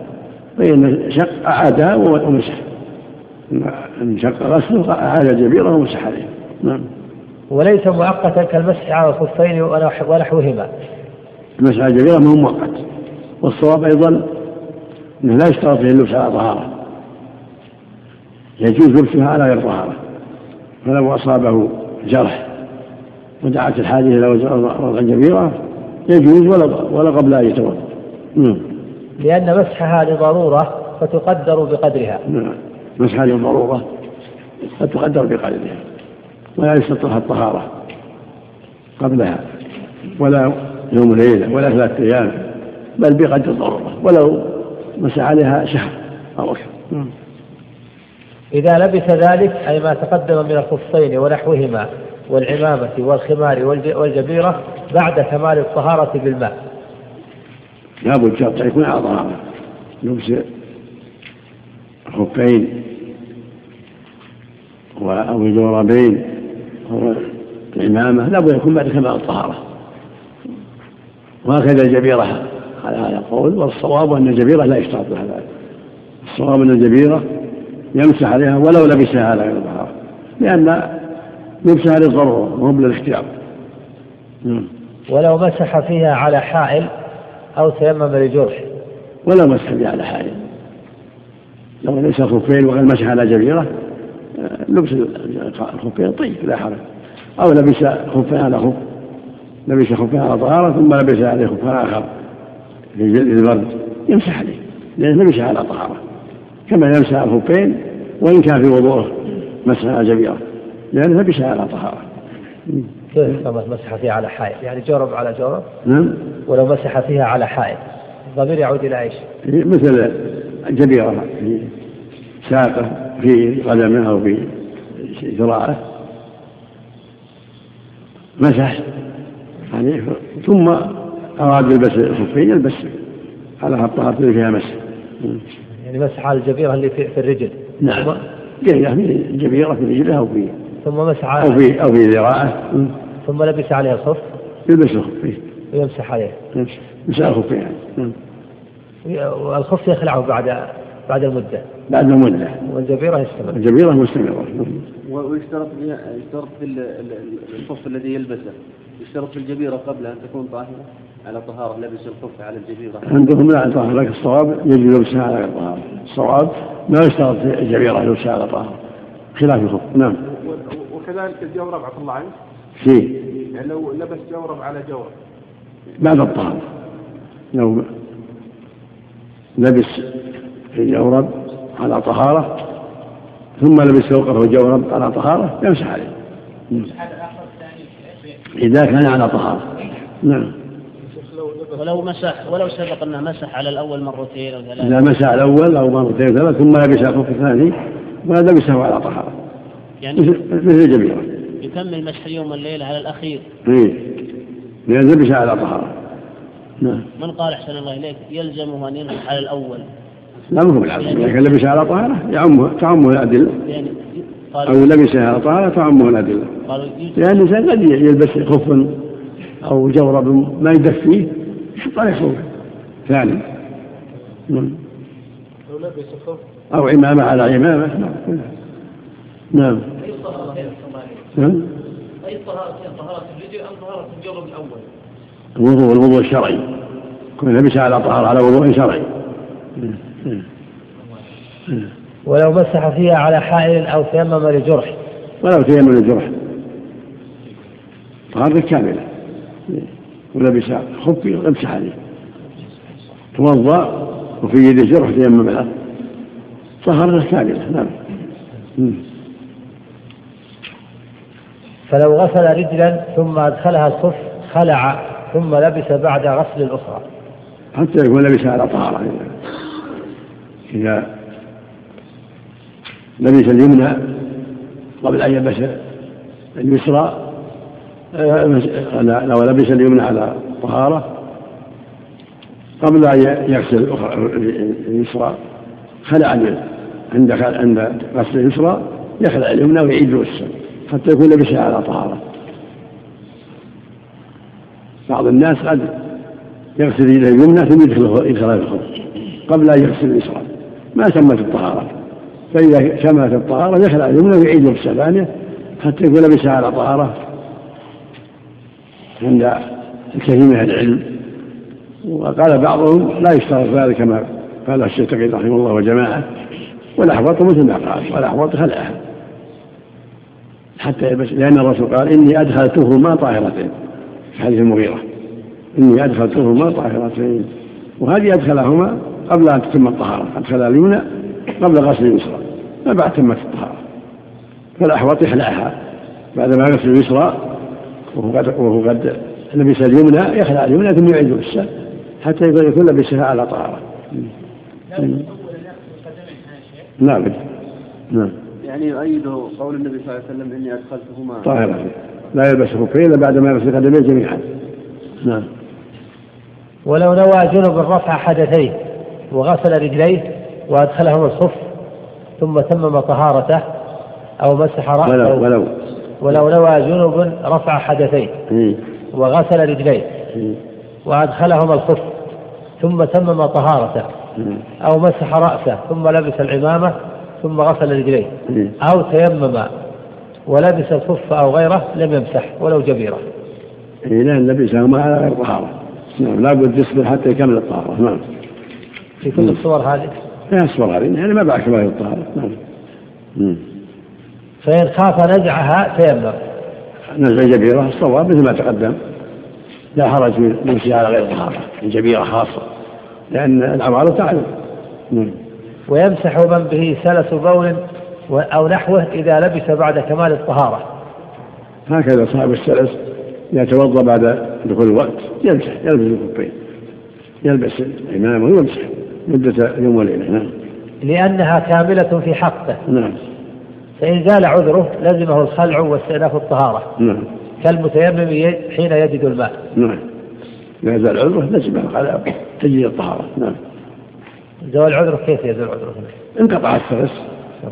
فإن شق أعادها ومسح. إن شق غسله أعاد الجبيرة ومسح عليها نعم. وليس مؤقتا كالمسح على الخفين ونحو- ونحوهما. المسح على الجبيرة ما هو مؤقت. والصواب أيضا أنه لا يشترط فيه اللبس على طهارة. يجوز لبسها على غير طهارة. فلو أصابه جرح ودعت الحاجة إلى وضع الجبيرة يجوز ولا ولا قبل أن يتوضأ. نعم. لأن مسحها لضرورة فتقدر بقدرها. نعم. مسح للضرورة قد تقدر بقدرها. ولا يستطيعها الطهارة قبلها ولا يوم ليلة ولا ثلاثة أيام بل بقدر الضرورة. ولو مسح عليها شهر أو أكثر. إذا لبس ذلك أي ما تقدم من الخفين ونحوهما والعمامة والخمار والجبيرة بعد كمال الطهارة بالماء. لابد شرط يكون على طهارة لبس الخفين أو الجوربين أو العمامة لابد يكون بعد كمال الطهارة. وهكذا الجبيرة على هذا القول. والصواب أن الجبيرة لا يشترط لها ذلك. الصواب أن الجبيرة يمسح عليها ولو لبسها على غير طهارة لأن لبسها للضرورة وهو للاختيار نعم. ولو مسح فيها على حائل أو تيمم لجرح. ولو مسح فيها على حائل لو ليس خفين وقد مسح على جبيرة آه، لبس الخفين طيب لا حرج. أو لبس خفين على خف لبس خفين على طهارة ثم لبس عليه خفين آخر للبرد. يمسح عليه لأنه لبس على طهارة. كما يمسح الخفين وإن كان في وضوءه مسح على جبيرة لأنه لبس على طهارة. كيف مسح فيها على حائط. يعني جرب على جرب. نعم. ولو مسح فيها على حائط. الضمير يعود إلى إيش؟ مثل جبيرة في ساقة في قدمه أو في ذراعه مسح يعني ثم أراد يلبس الخفين يلبس على الطهارة اللي فيها مسح. يعني مسح على الجبيرة اللي في, الرجل. نعم. في الجبيرة في رجله أو في ثم مسح أو في أو في ذراعه. ثم لبس عليها الخف يلبس الخف ويمسح عليه. يمسح الخف يعني نعم والخف يخلعه بعد بعد المدة. بعد المدة. والجبيرة يستمر. الجبيرة مستمرة. ويشترط يشترط في الخف الذي يلبسه. يشترط في الجبيرة قبل أن تكون طاهرة. على طهارة لبس الخف على الجبيرة. عندهم لا طهارة لكن الصواب يجب لبسها على طهارة. الصواب ما يشترط في الجبيرة لبسها على طهارة. خلاف الخف نعم. وكذلك الجورب عفى الله عنك؟ فيه يعني لو لبس جورب على جورب. بعد الطهارة. لو لبس الجورب على طهارة ثم لبس فوقه جورب على طهارة يمسح عليه. إذا كان على طهارة. نعم. ولو مسح ولو سبق أنه مسح على الأول مرتين أو ثلاث إذا مسح الأول أو مرتين ثلاث ثم لبس الخف الثاني ولبسه على طهارة. يعني مثل الجبيره يكمل مسح اليوم والليله على الأخير. إيه لأن لبس على طهارة. نعم. من قال أحسن الله إليك؟ يلزمه أن يمسح على الأول. لا مو بالعكس اذا كان لبس على طهارة يعمه تعمه الأدلة. يعني أو لبس على طهارة تعمه الأدلة. لأن الإنسان قد يلبس خف أو جورب ما يدفيه يحط عليه خوف. ثاني. نعم. لو لبس خوف. أو عمامة على عمامة. نعم. نعم. نعم. أي طهارة طهارة الرجل أم طهارة الجرب الأول؟ الوضوء الوضوء الشرعي. كل لبس على طهارة على وضوء شرعي. ولو مسح فيها على حائل أو تيمم لجرح. ولو تيمم لجرح. طهارة كاملة. ولبس خفي وامسح عليه. توضأ وفي يده جرح تيمم له طهارة كاملة. نعم. فلو غسل رجلا ثم أدخلها الصف خلع ثم لبس بعد غسل الأخرى. حتى يكون لبس على طهارة. إذا لبس اليمنى قبل أن يلبس اليسرى لو لبس اليمنى على طهارة قبل أن يغسل اليسرى. خلع عند عند غسل اليسرى يخلع اليمنى ويعيد اليسرى حتى يكون لبسها على طهارة. بعض الناس قد يغسل يده اليمنى ثم يدخل يدخل الخف قبل أن يغسل اليسرى ما تمت الطهارة. فإذا كملت الطهارة يخلع اليمنى ويعيد لبسها ثانية حتى يكون لبسها على طهارة. عند الكثير من العلم. وقال بعضهم لا يشترط ذلك كما قال الشيخ تقي رحمه الله وجماعة. والأحوط مثل ما قال. والأحوط خلعها. حتى يلبس لأن الرسول قال إني أدخلتهما طاهرتين في حديث المغيرة إني أدخلتهما طاهرتين وهذه أدخلهما قبل أن تتم الطهارة أدخل اليمنى قبل غسل اليسرى فبعد تمت الطهارة فالأحوط يخلعها بعدما يغسل اليسرى وهو قد وهو قد لبس اليمنى يخلع اليمنى ثم يعيد الساق حتى يكون لبسها على طهارة نعم نعم يعني يؤيد قول النبي صلى الله عليه وسلم إني أدخلتهما طاهرة لا يلبس خفين إلا بعد ما يغسل قدميه جميعا نعم ولو نوى جنب رفع حدثيه وغسل رجليه وأدخلهما الخف ثم تمم طهارته أو مسح رأسه ولو ولو ولو نوى جنب رفع حدثيه إيه. وغسل رجليه إيه. وأدخلهما الخف ثم تمم طهارته إيه. أو مسح رأسه ثم لبس العمامة ثم غسل رجليه. إيه. أو تيمم. ولبس الخف أو غيره لم يمسح ولو جبيرة. إيه لأن لبسهما على غير طهارة نعم لابد يصبر حتى يكمل الطهارة. نعم. في كل الصور هذه؟ لا يصبر هذه. يعني ما بعد كمال الطهارة. نعم. فإن خاف نزعها تيمم. نزع جبيرة الصواب مثل ما تقدم. لا حرج في لبسها على غير طهارة الجبيرة خاصة لأن العوارض تعلم. نعم. ويمسح من به سلس بول أو نحوه إذا لبس بعد كمال الطهارة. هكذا صاحب السلس يتوضأ بعد دخول الوقت يمسح يلبس الكفين يلبس الامام ويمسح مدة يوم وليلة. نعم. لأنها كاملة في حقه. نعم. فإن زال عذره لزمه الخلع واستئناف الطهارة. نعم. كالمتيمم حين يجد الماء. نعم. إذا زال عذره لزم على تجديد الطهارة. نعم. زوال عذره كيف يزول عذره انقطع السلس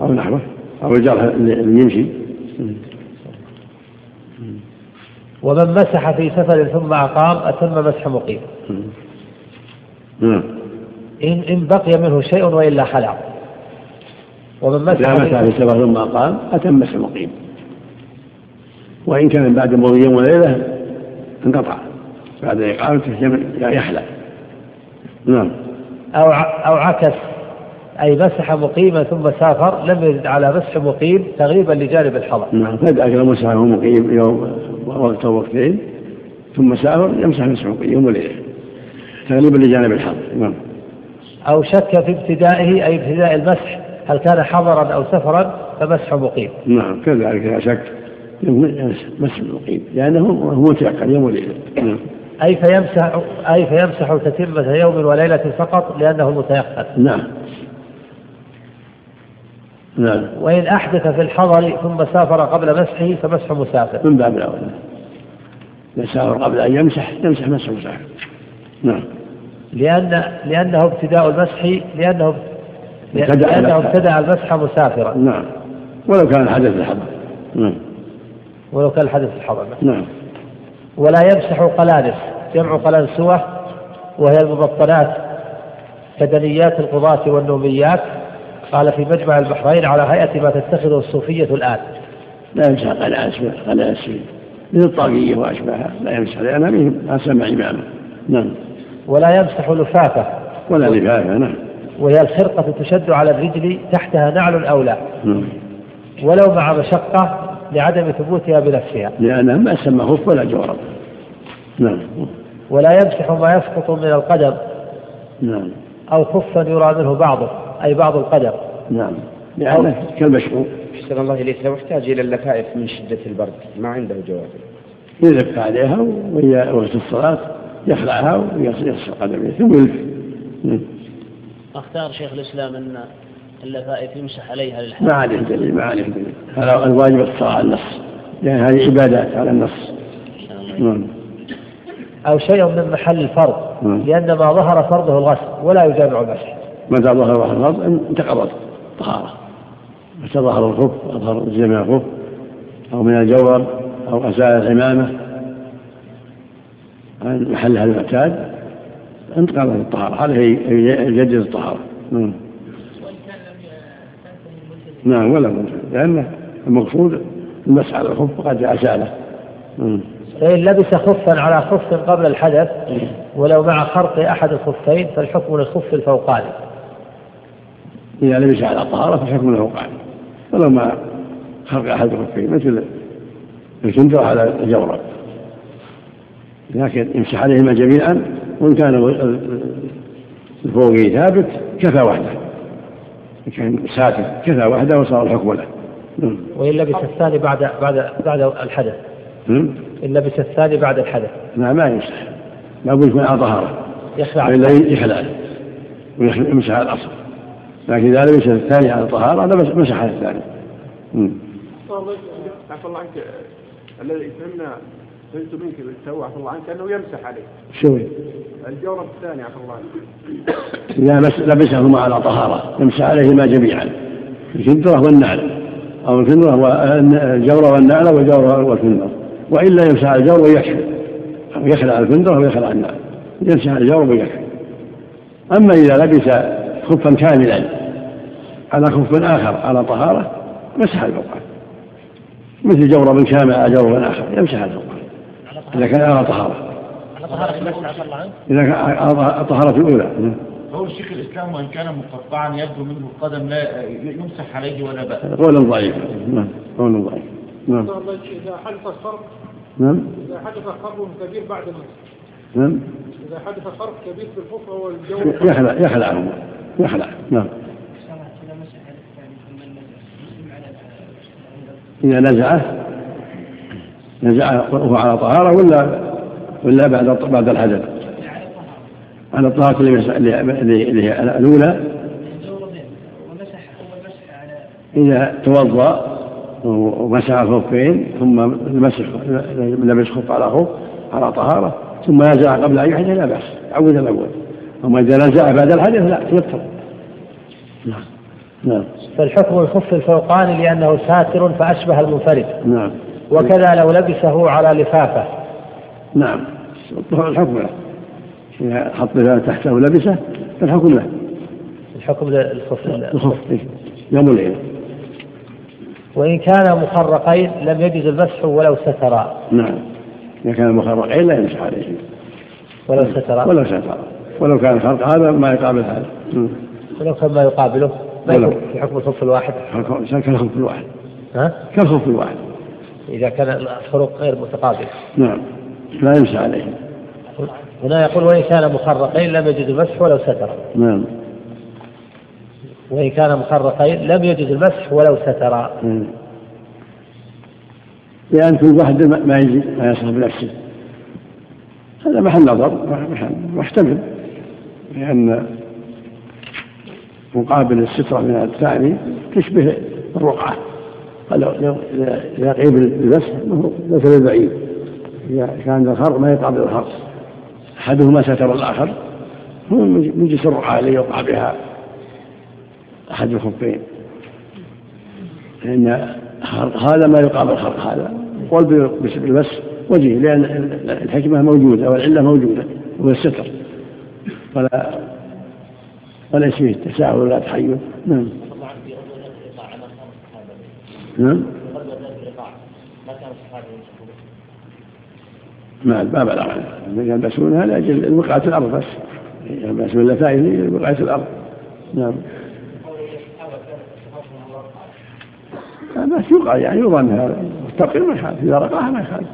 أو نحوه. أو الجرح اللي يمشي. ومن مسح في سفر ثم أقام أتم مسح مقيم. إن, إن بقي منه شيء وإلا خلع. ومن إذا مسح في في سفر ثم أقام أتم مسح المقيم وإن كان بعد مضي يوم وليلة انقطع. بعد إقامته يحلى نعم. أو أو عكس. أي مسح مقيما ثم سافر لم يزد على مسح مقيم تغيبا لجانب الحضر. نعم فإذا أكل مسحه مقيم يوم وقت وقتين ثم سافر يمسح مسح مقيم يوم وليلة تغليبا لجانب الحظ نعم. أو شك في ابتدائه أي ابتداء المسح هل كان حضرا أو سفرا فمسح مقيم. نعم كذلك لا شك مسح المقيم لأنه هو متيقن يوم وليلة. نعم. أي فيمسح أي فيمسح تتمة يوم وليلة فقط لأنه متيقن. نعم. نعم. وإن أحدث في الحضر ثم سافر قبل مسحه فمسح مسافر. من باب الأولى إذا سافر قبل أن يمسح يمسح مسح مسافر. نعم. لأن لأنه ابتداء المسح لأنه لأنه. ابتدأ المسح مسافرا. نعم. ولو كان حدث الحظ نعم. ولو كان الحدث الحضر. نعم. ولا يمسح قلانس جمع قلنسوة وهي المبطنات كدنيات القضاة والنوميات. قال في مجمع البحرين على هيئة ما تتخذه الصوفية الآن. لا يمسح قناة قناة من الطاقية وأشباهها لا يمسح لأنها من ما سمع إمامه. نعم. ولا يمسح لفافة. ولا لفافة نعم. وهي الخرقة تشد على الرجل تحتها نعل أو لا. نعم. ولو مع مشقة لعدم ثبوتها بنفسها. لأنها ما سمى خف ولا جورب نعم. ولا يمسح ما يسقط من القدم نعم. أو خفا يرى منه بعضه أي بعض القدم نعم. لأنه كالمشروع. أحسن الله إليك لو احتاج إلى اللفائف من شدة البرد ما عنده جواب؟ يلف عليها وهي وقت الصلاة يخلعها ويغسل قدميه ثم يلف. نعم. أختار شيخ الإسلام أن اللفائف يمسح عليها ما للحاجة عليه دليل ما عليه دليل. هذا الواجب الصلاة على النص. لأن هذه عبادات على النص. نعم. أو شيء من محل الفرض نعم. لأن ما ظهر فرضه الغسل ولا يجامع المسح متى ظهر واحد الفرض؟ انتقضت طهارة. متى ظهر الخف؟ أظهر من الخف؟ أو من الجورب أو أزال العمامة؟ عن محلها المعتاد؟ انتقضت الطهارة. هذا هي هي يجدد الطهارة. نعم. نعم ولا منتهي لأن المقصود المسح على الخف قد أزاله. فإن لبس خفا على خف قبل الحدث ولو مع خرق أحد الخفين فالحكم للخف الفوقاني. إذا لبس على طهارة له قاعدة ولو مع خلق أحد الخفين مثل الكندر على الجورب. لكن يمسح عليهما جميعا وإن كان الفوقي ثابت كفى وحده. كان ساتر كفى وحده وصار الحكم له. نعم. وإن لبس الثاني بعد بعد بعد الحدث. هم؟ إن لبس الثاني بعد الحدث. لا ما يمسح لا بد يكون على طهارة يخلع. وإلا يخلع. ويمسح على الأصل. لكن إذا لبس الثاني على طهارة لبس مسح على الثاني. هم. عفى الله عنك الذي فهمنا فهمت منك تو عفى الله عنك أنه يمسح عليه شو الجورب الثاني عفى الله إذا لبسهما على طهارة يمسح عليهما جميعا. الكندرة والنعل. أو الكندرة والجورة والنعل والجورة والكندرة وإلا يمسح على الجور ويكفي أو يخلع الكندرة ويخلع النعل. يمسح على الجور ويكفي أما إذا لبس خفا كاملا على خف آخر على طهارة مسح الفوقان مثل جورب كامل على جورب آخر يمسح الفوقان إذا كان على طهارة. إذا الطهارة الأولى. قول شيخ الإسلام وإن كان مقطعا يبدو منه القدم لا يمسح عليه ولا بأس. قول ضعيف نعم. قول ضعيف نعم. إذا حدث خرق نعم. إذا حدث خرق كبير بعد المسح نعم. إذا حدث خرق كبير في الخف أو الجو يخلع يخلع. يخلع. نعم. إذا نزعه نزعه وهو على طهارة ولا ولا بعد بعد الحدث. على الطهارة اللي مس- اللي اللي- اللي هي الأولى. إذا توضأ ومسح الخفين ثم المسح لبس خف على خف على طهارة ثم نزع قبل أن يحدث لا بأس عود الأول أما إذا نزع بعد الحدث لا يكفر نعم. نعم. فالحكم الخف الفوقاني لأنه ساتر فأشبه المنفرد. نعم. وكذا لو لبسه على لفافة. نعم. الحكم له. إذا حط تحته ولبسه فالحكم له. الحكم للخف الخف إيه. يوم الليل وإن كان مخرقين لم يجز المسح ولو سترا. نعم. إذا كان مخرقين لا يمسح عليه. ولو سترا. ولو ستر ولو كان الخرق هذا ما يقابل هذا. ولو كان ما يقابله. ما. يكون في حكم الخف الواحد؟ كالخف الواحد. ها؟ كالخف الواحد. إذا كان الفروق غير متقابلة نعم. لا يمسح عليه. هنا يقول وإن كان مخرقين لم يجز المسح ولو سترا نعم. وإن كان مخرقين لم يجز المسح ولو سترا مم. لأن كل واحد ما- يجي ما يصلح بنفسه. هذا محل نظر محتمل. لأن مقابل السترة من الثاني تشبه الرقعة. لو- إذا بالمسح أنه مثل البعيد إذا كان الخرق ما يقابل الخرق. أحدهما ستر الآخر هو من جنس الرقعة التي يوقع بها أحد الخفين لأن هذا ما يقابل خرق هذا قول بالمس وجيه لأن الحكمة موجودة والعلة موجودة وهو الستر. فلا وليس فيه تساهل ولا تحيز نعم. نعم. ما ما بلغ. يلبسونها لأجل وقعة الأرض بس. يلبسون اللفائف لوقعة الأرض. نعم. بس يقع يعني يظن هذا مستقيم ما يخالف. إذا رقاها ما يخالف.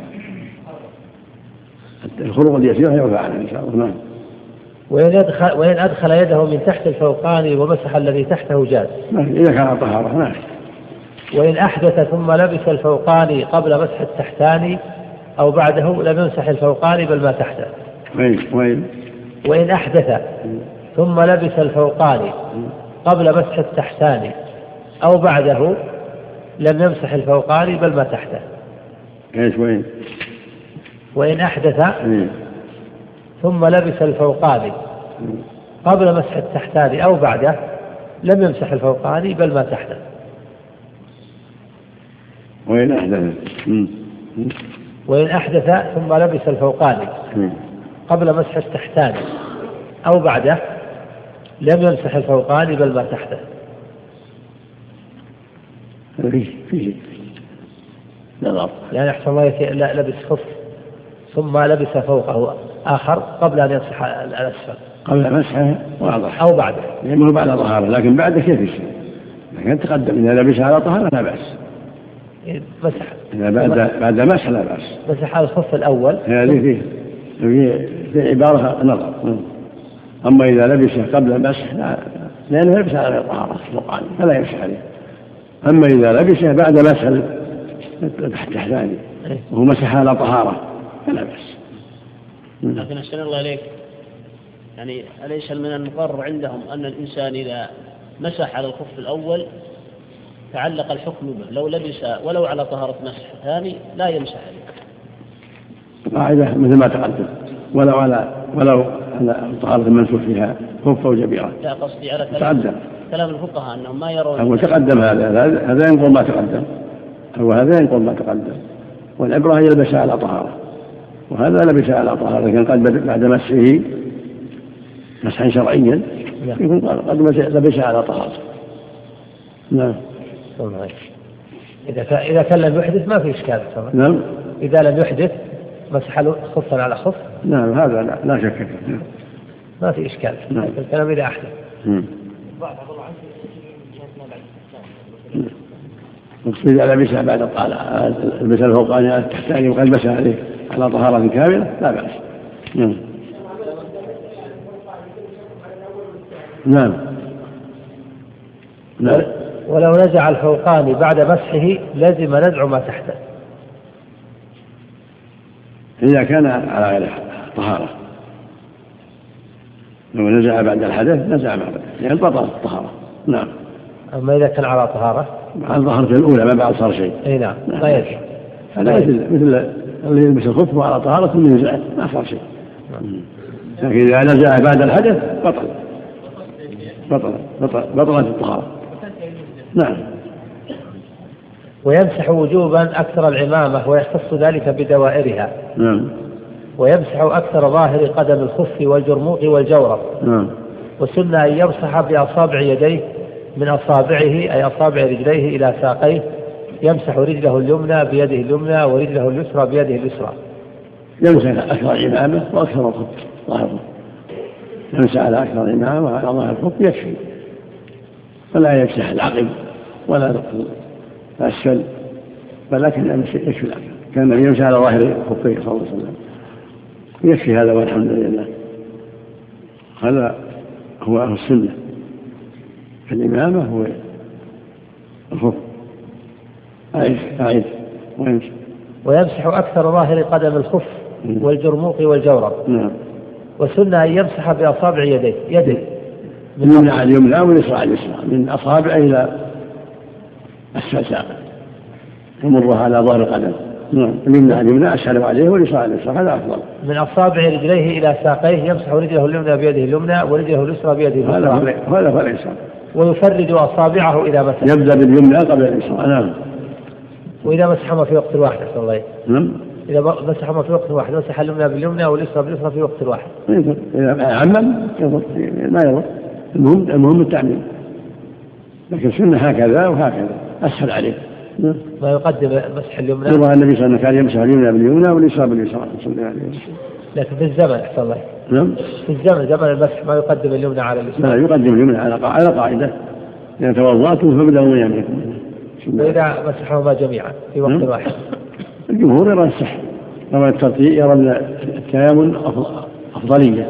الخروج اليسيرة يرفع عنها إن شاء الله. نعم. وإن أدخل, وإن أدخل يده من تحت الفوقاني ومسح الذي تحته جاز في- إذا كان طهارة نعم. وإن أحدث ثم لبس الفوقاني قبل مسح التحتاني أو بعده لم يمسح الفوقاني بل ما تحته. وين؟ وين؟ وإن أحدث ثم لبس الفوقاني قبل مسح التحتاني أو بعده لم يمسح الفوقاني بل ما تحته. إيش وين؟ وإن أحدث إيه. ثم لبس الفوقاني قبل مسح التحتاني أو بعده لم يمسح الفوقاني بل ما تحته. وين أحدث؟ وإن أحدث ثم لبس الفوقاني. قبل مسح التحتاني أو بعده لم يمسح الفوقاني بل ما تحته. فيه نظر يعني أحسن الله لبس خف. ثم لبس فوقه آخر قبل أن يمسح الأسفل. قبل مسحه واضح. أو بعده. لأنه بعد طهارة لكن بعد كيف يصير؟ لكن تقدم إذا لبس على طهارة لا بأس. مسح. إذا بعد بعد مسح لا بأس. مسح الخف الأول. هذه فيه في في عبارة نظر. مم. أما إذا لبسه قبل المسح لا لأنه يلبس على طهارة الفقعان فلا يمسح عليه. أما إذا لبسه بعد مسح تحت ثاني وهو مسح على طهارة فلا بأس. لكن أحسن الله إليك. يعني أليس من المقرر عندهم أن الإنسان إذا مسح على الخف الأول تعلق الحكم به. لو لبس ولو على طهارة مسح ثاني لا يمسح عليه قاعدة مثل ما تقدم. ولو على ولو على طهارة المنسوخ فيها خف أو جبيرة لا قصدي على كلام تقدم. كلام الفقهاء أنهم ما يرون هو تقدم هذا هذا ينقل ما تقدم. هو هذا ينقل ما تقدم. والعبرة هي لبس على طهارة. وهذا لبس على طهارة لكن قد بعد مسحه مسحا شرعيا يكون قد لبس على طهارة. نعم. إذا إذا كان لم يحدث ما في إشكال نعم. إذا لم يحدث مسح خفا على خف نعم هذا لا, لا شك فيه. نعم. ما في إشكال. نعم. الكلام إذا أحدث نعم. المقصود على مسح بعد المسح الفوقاني التحتاني وقد مسح عليه على طهارة كاملة لا بأس. نعم. نعم. نعم. ولو نزع الفوقاني بعد مسحه لزم نزع ما تحته. إذا كان على غير طهارة. لو نزع بعد الحدث نزع ما بعد يعني بطلت الطهارة نعم. أما إذا كان على طهارة؟ على الطهارة الأولى ما بعد صار شيء. أي نعم. لا طيب. هذا مثل مثل اللي يلبس الخف وعلى طهارة ثم ينزع. ما صار شيء. نعم. لكن إذا نزع بعد الحدث بطل بطل بطل بطلت الطهارة. نعم. ويمسح وجوبا أكثر العمامة ويختص ذلك بدوائرها. نعم. ويمسح أكثر ظاهر قدم الخف والجرموق والجورب نعم. وسن أن يمسح بأصابع يديه من أصابعه أي أصابع رجليه إلى ساقيه. يمسح رجله اليمنى بيده اليمنى ورجله اليسرى بيده اليسرى. يمسح أكثر العمامة وأكثر الخف ظاهره. يمسح على أكثر العمامة وعلى ظاهر الخف يكفي. فلا يمسح العقب ولا أسفل ولكن يكفي العقل. كان يمشي على ظاهر خفيه صلى الله عليه وسلم. يكفي هذا والحمد لله. هذا هو السنة. الإمامة هو الخف. أعيد أعيد ويمسح ويمسح أكثر ظاهر قدم الخف والجرموق والجورب. نعم. وسنة أن يمسح بأصابع يديه. يده. من اليمنى على اليمنى واليسرى على اليسرى من أصابعه إلى ساقه يمرها على ظهر القدم. نعم. اليمنى على اليمنى أسهل عليه واليسرى على اليسرى هذا أفضل. من أصابع رجليه إلى ساقيه يمسح رجله اليمنى بيده اليمنى ورجله اليسرى بيده اليسرى. هذا هذا هو اليسار ويفرد أصابعه إذا مسح. يبدأ باليمنى قبل اليسرى. نعم. وإذا مسحهما في وقت واحد أحسن الله نعم. إذا مسحهما في وقت واحد مسح اليمنى باليمنى واليسرى باليسرى في وقت واحد إذا عمم ما يضر المهم المهم التعميم لكن سنة هكذا وهكذا. أسهل عليه نعم. ما يقدم مسح اليمنى. يروى النبي صلى الله عليه وسلم كان يمسح اليمنى باليمنى واليسرى باليسرى صلى الله عليه وسلم. لكن في الزمن أحسن الله نعم. في الزمن زمن المسح ما يقدم اليمنى على اليسرى لا يقدم اليمنى على على قاعدة. إذا توضاتم فابدأوا من يمينكم وإذا مسحهما جميعا في وقت نعم. واحد. الجمهور يرى الصح يرى الترتيب يرى التيامن أفضلية.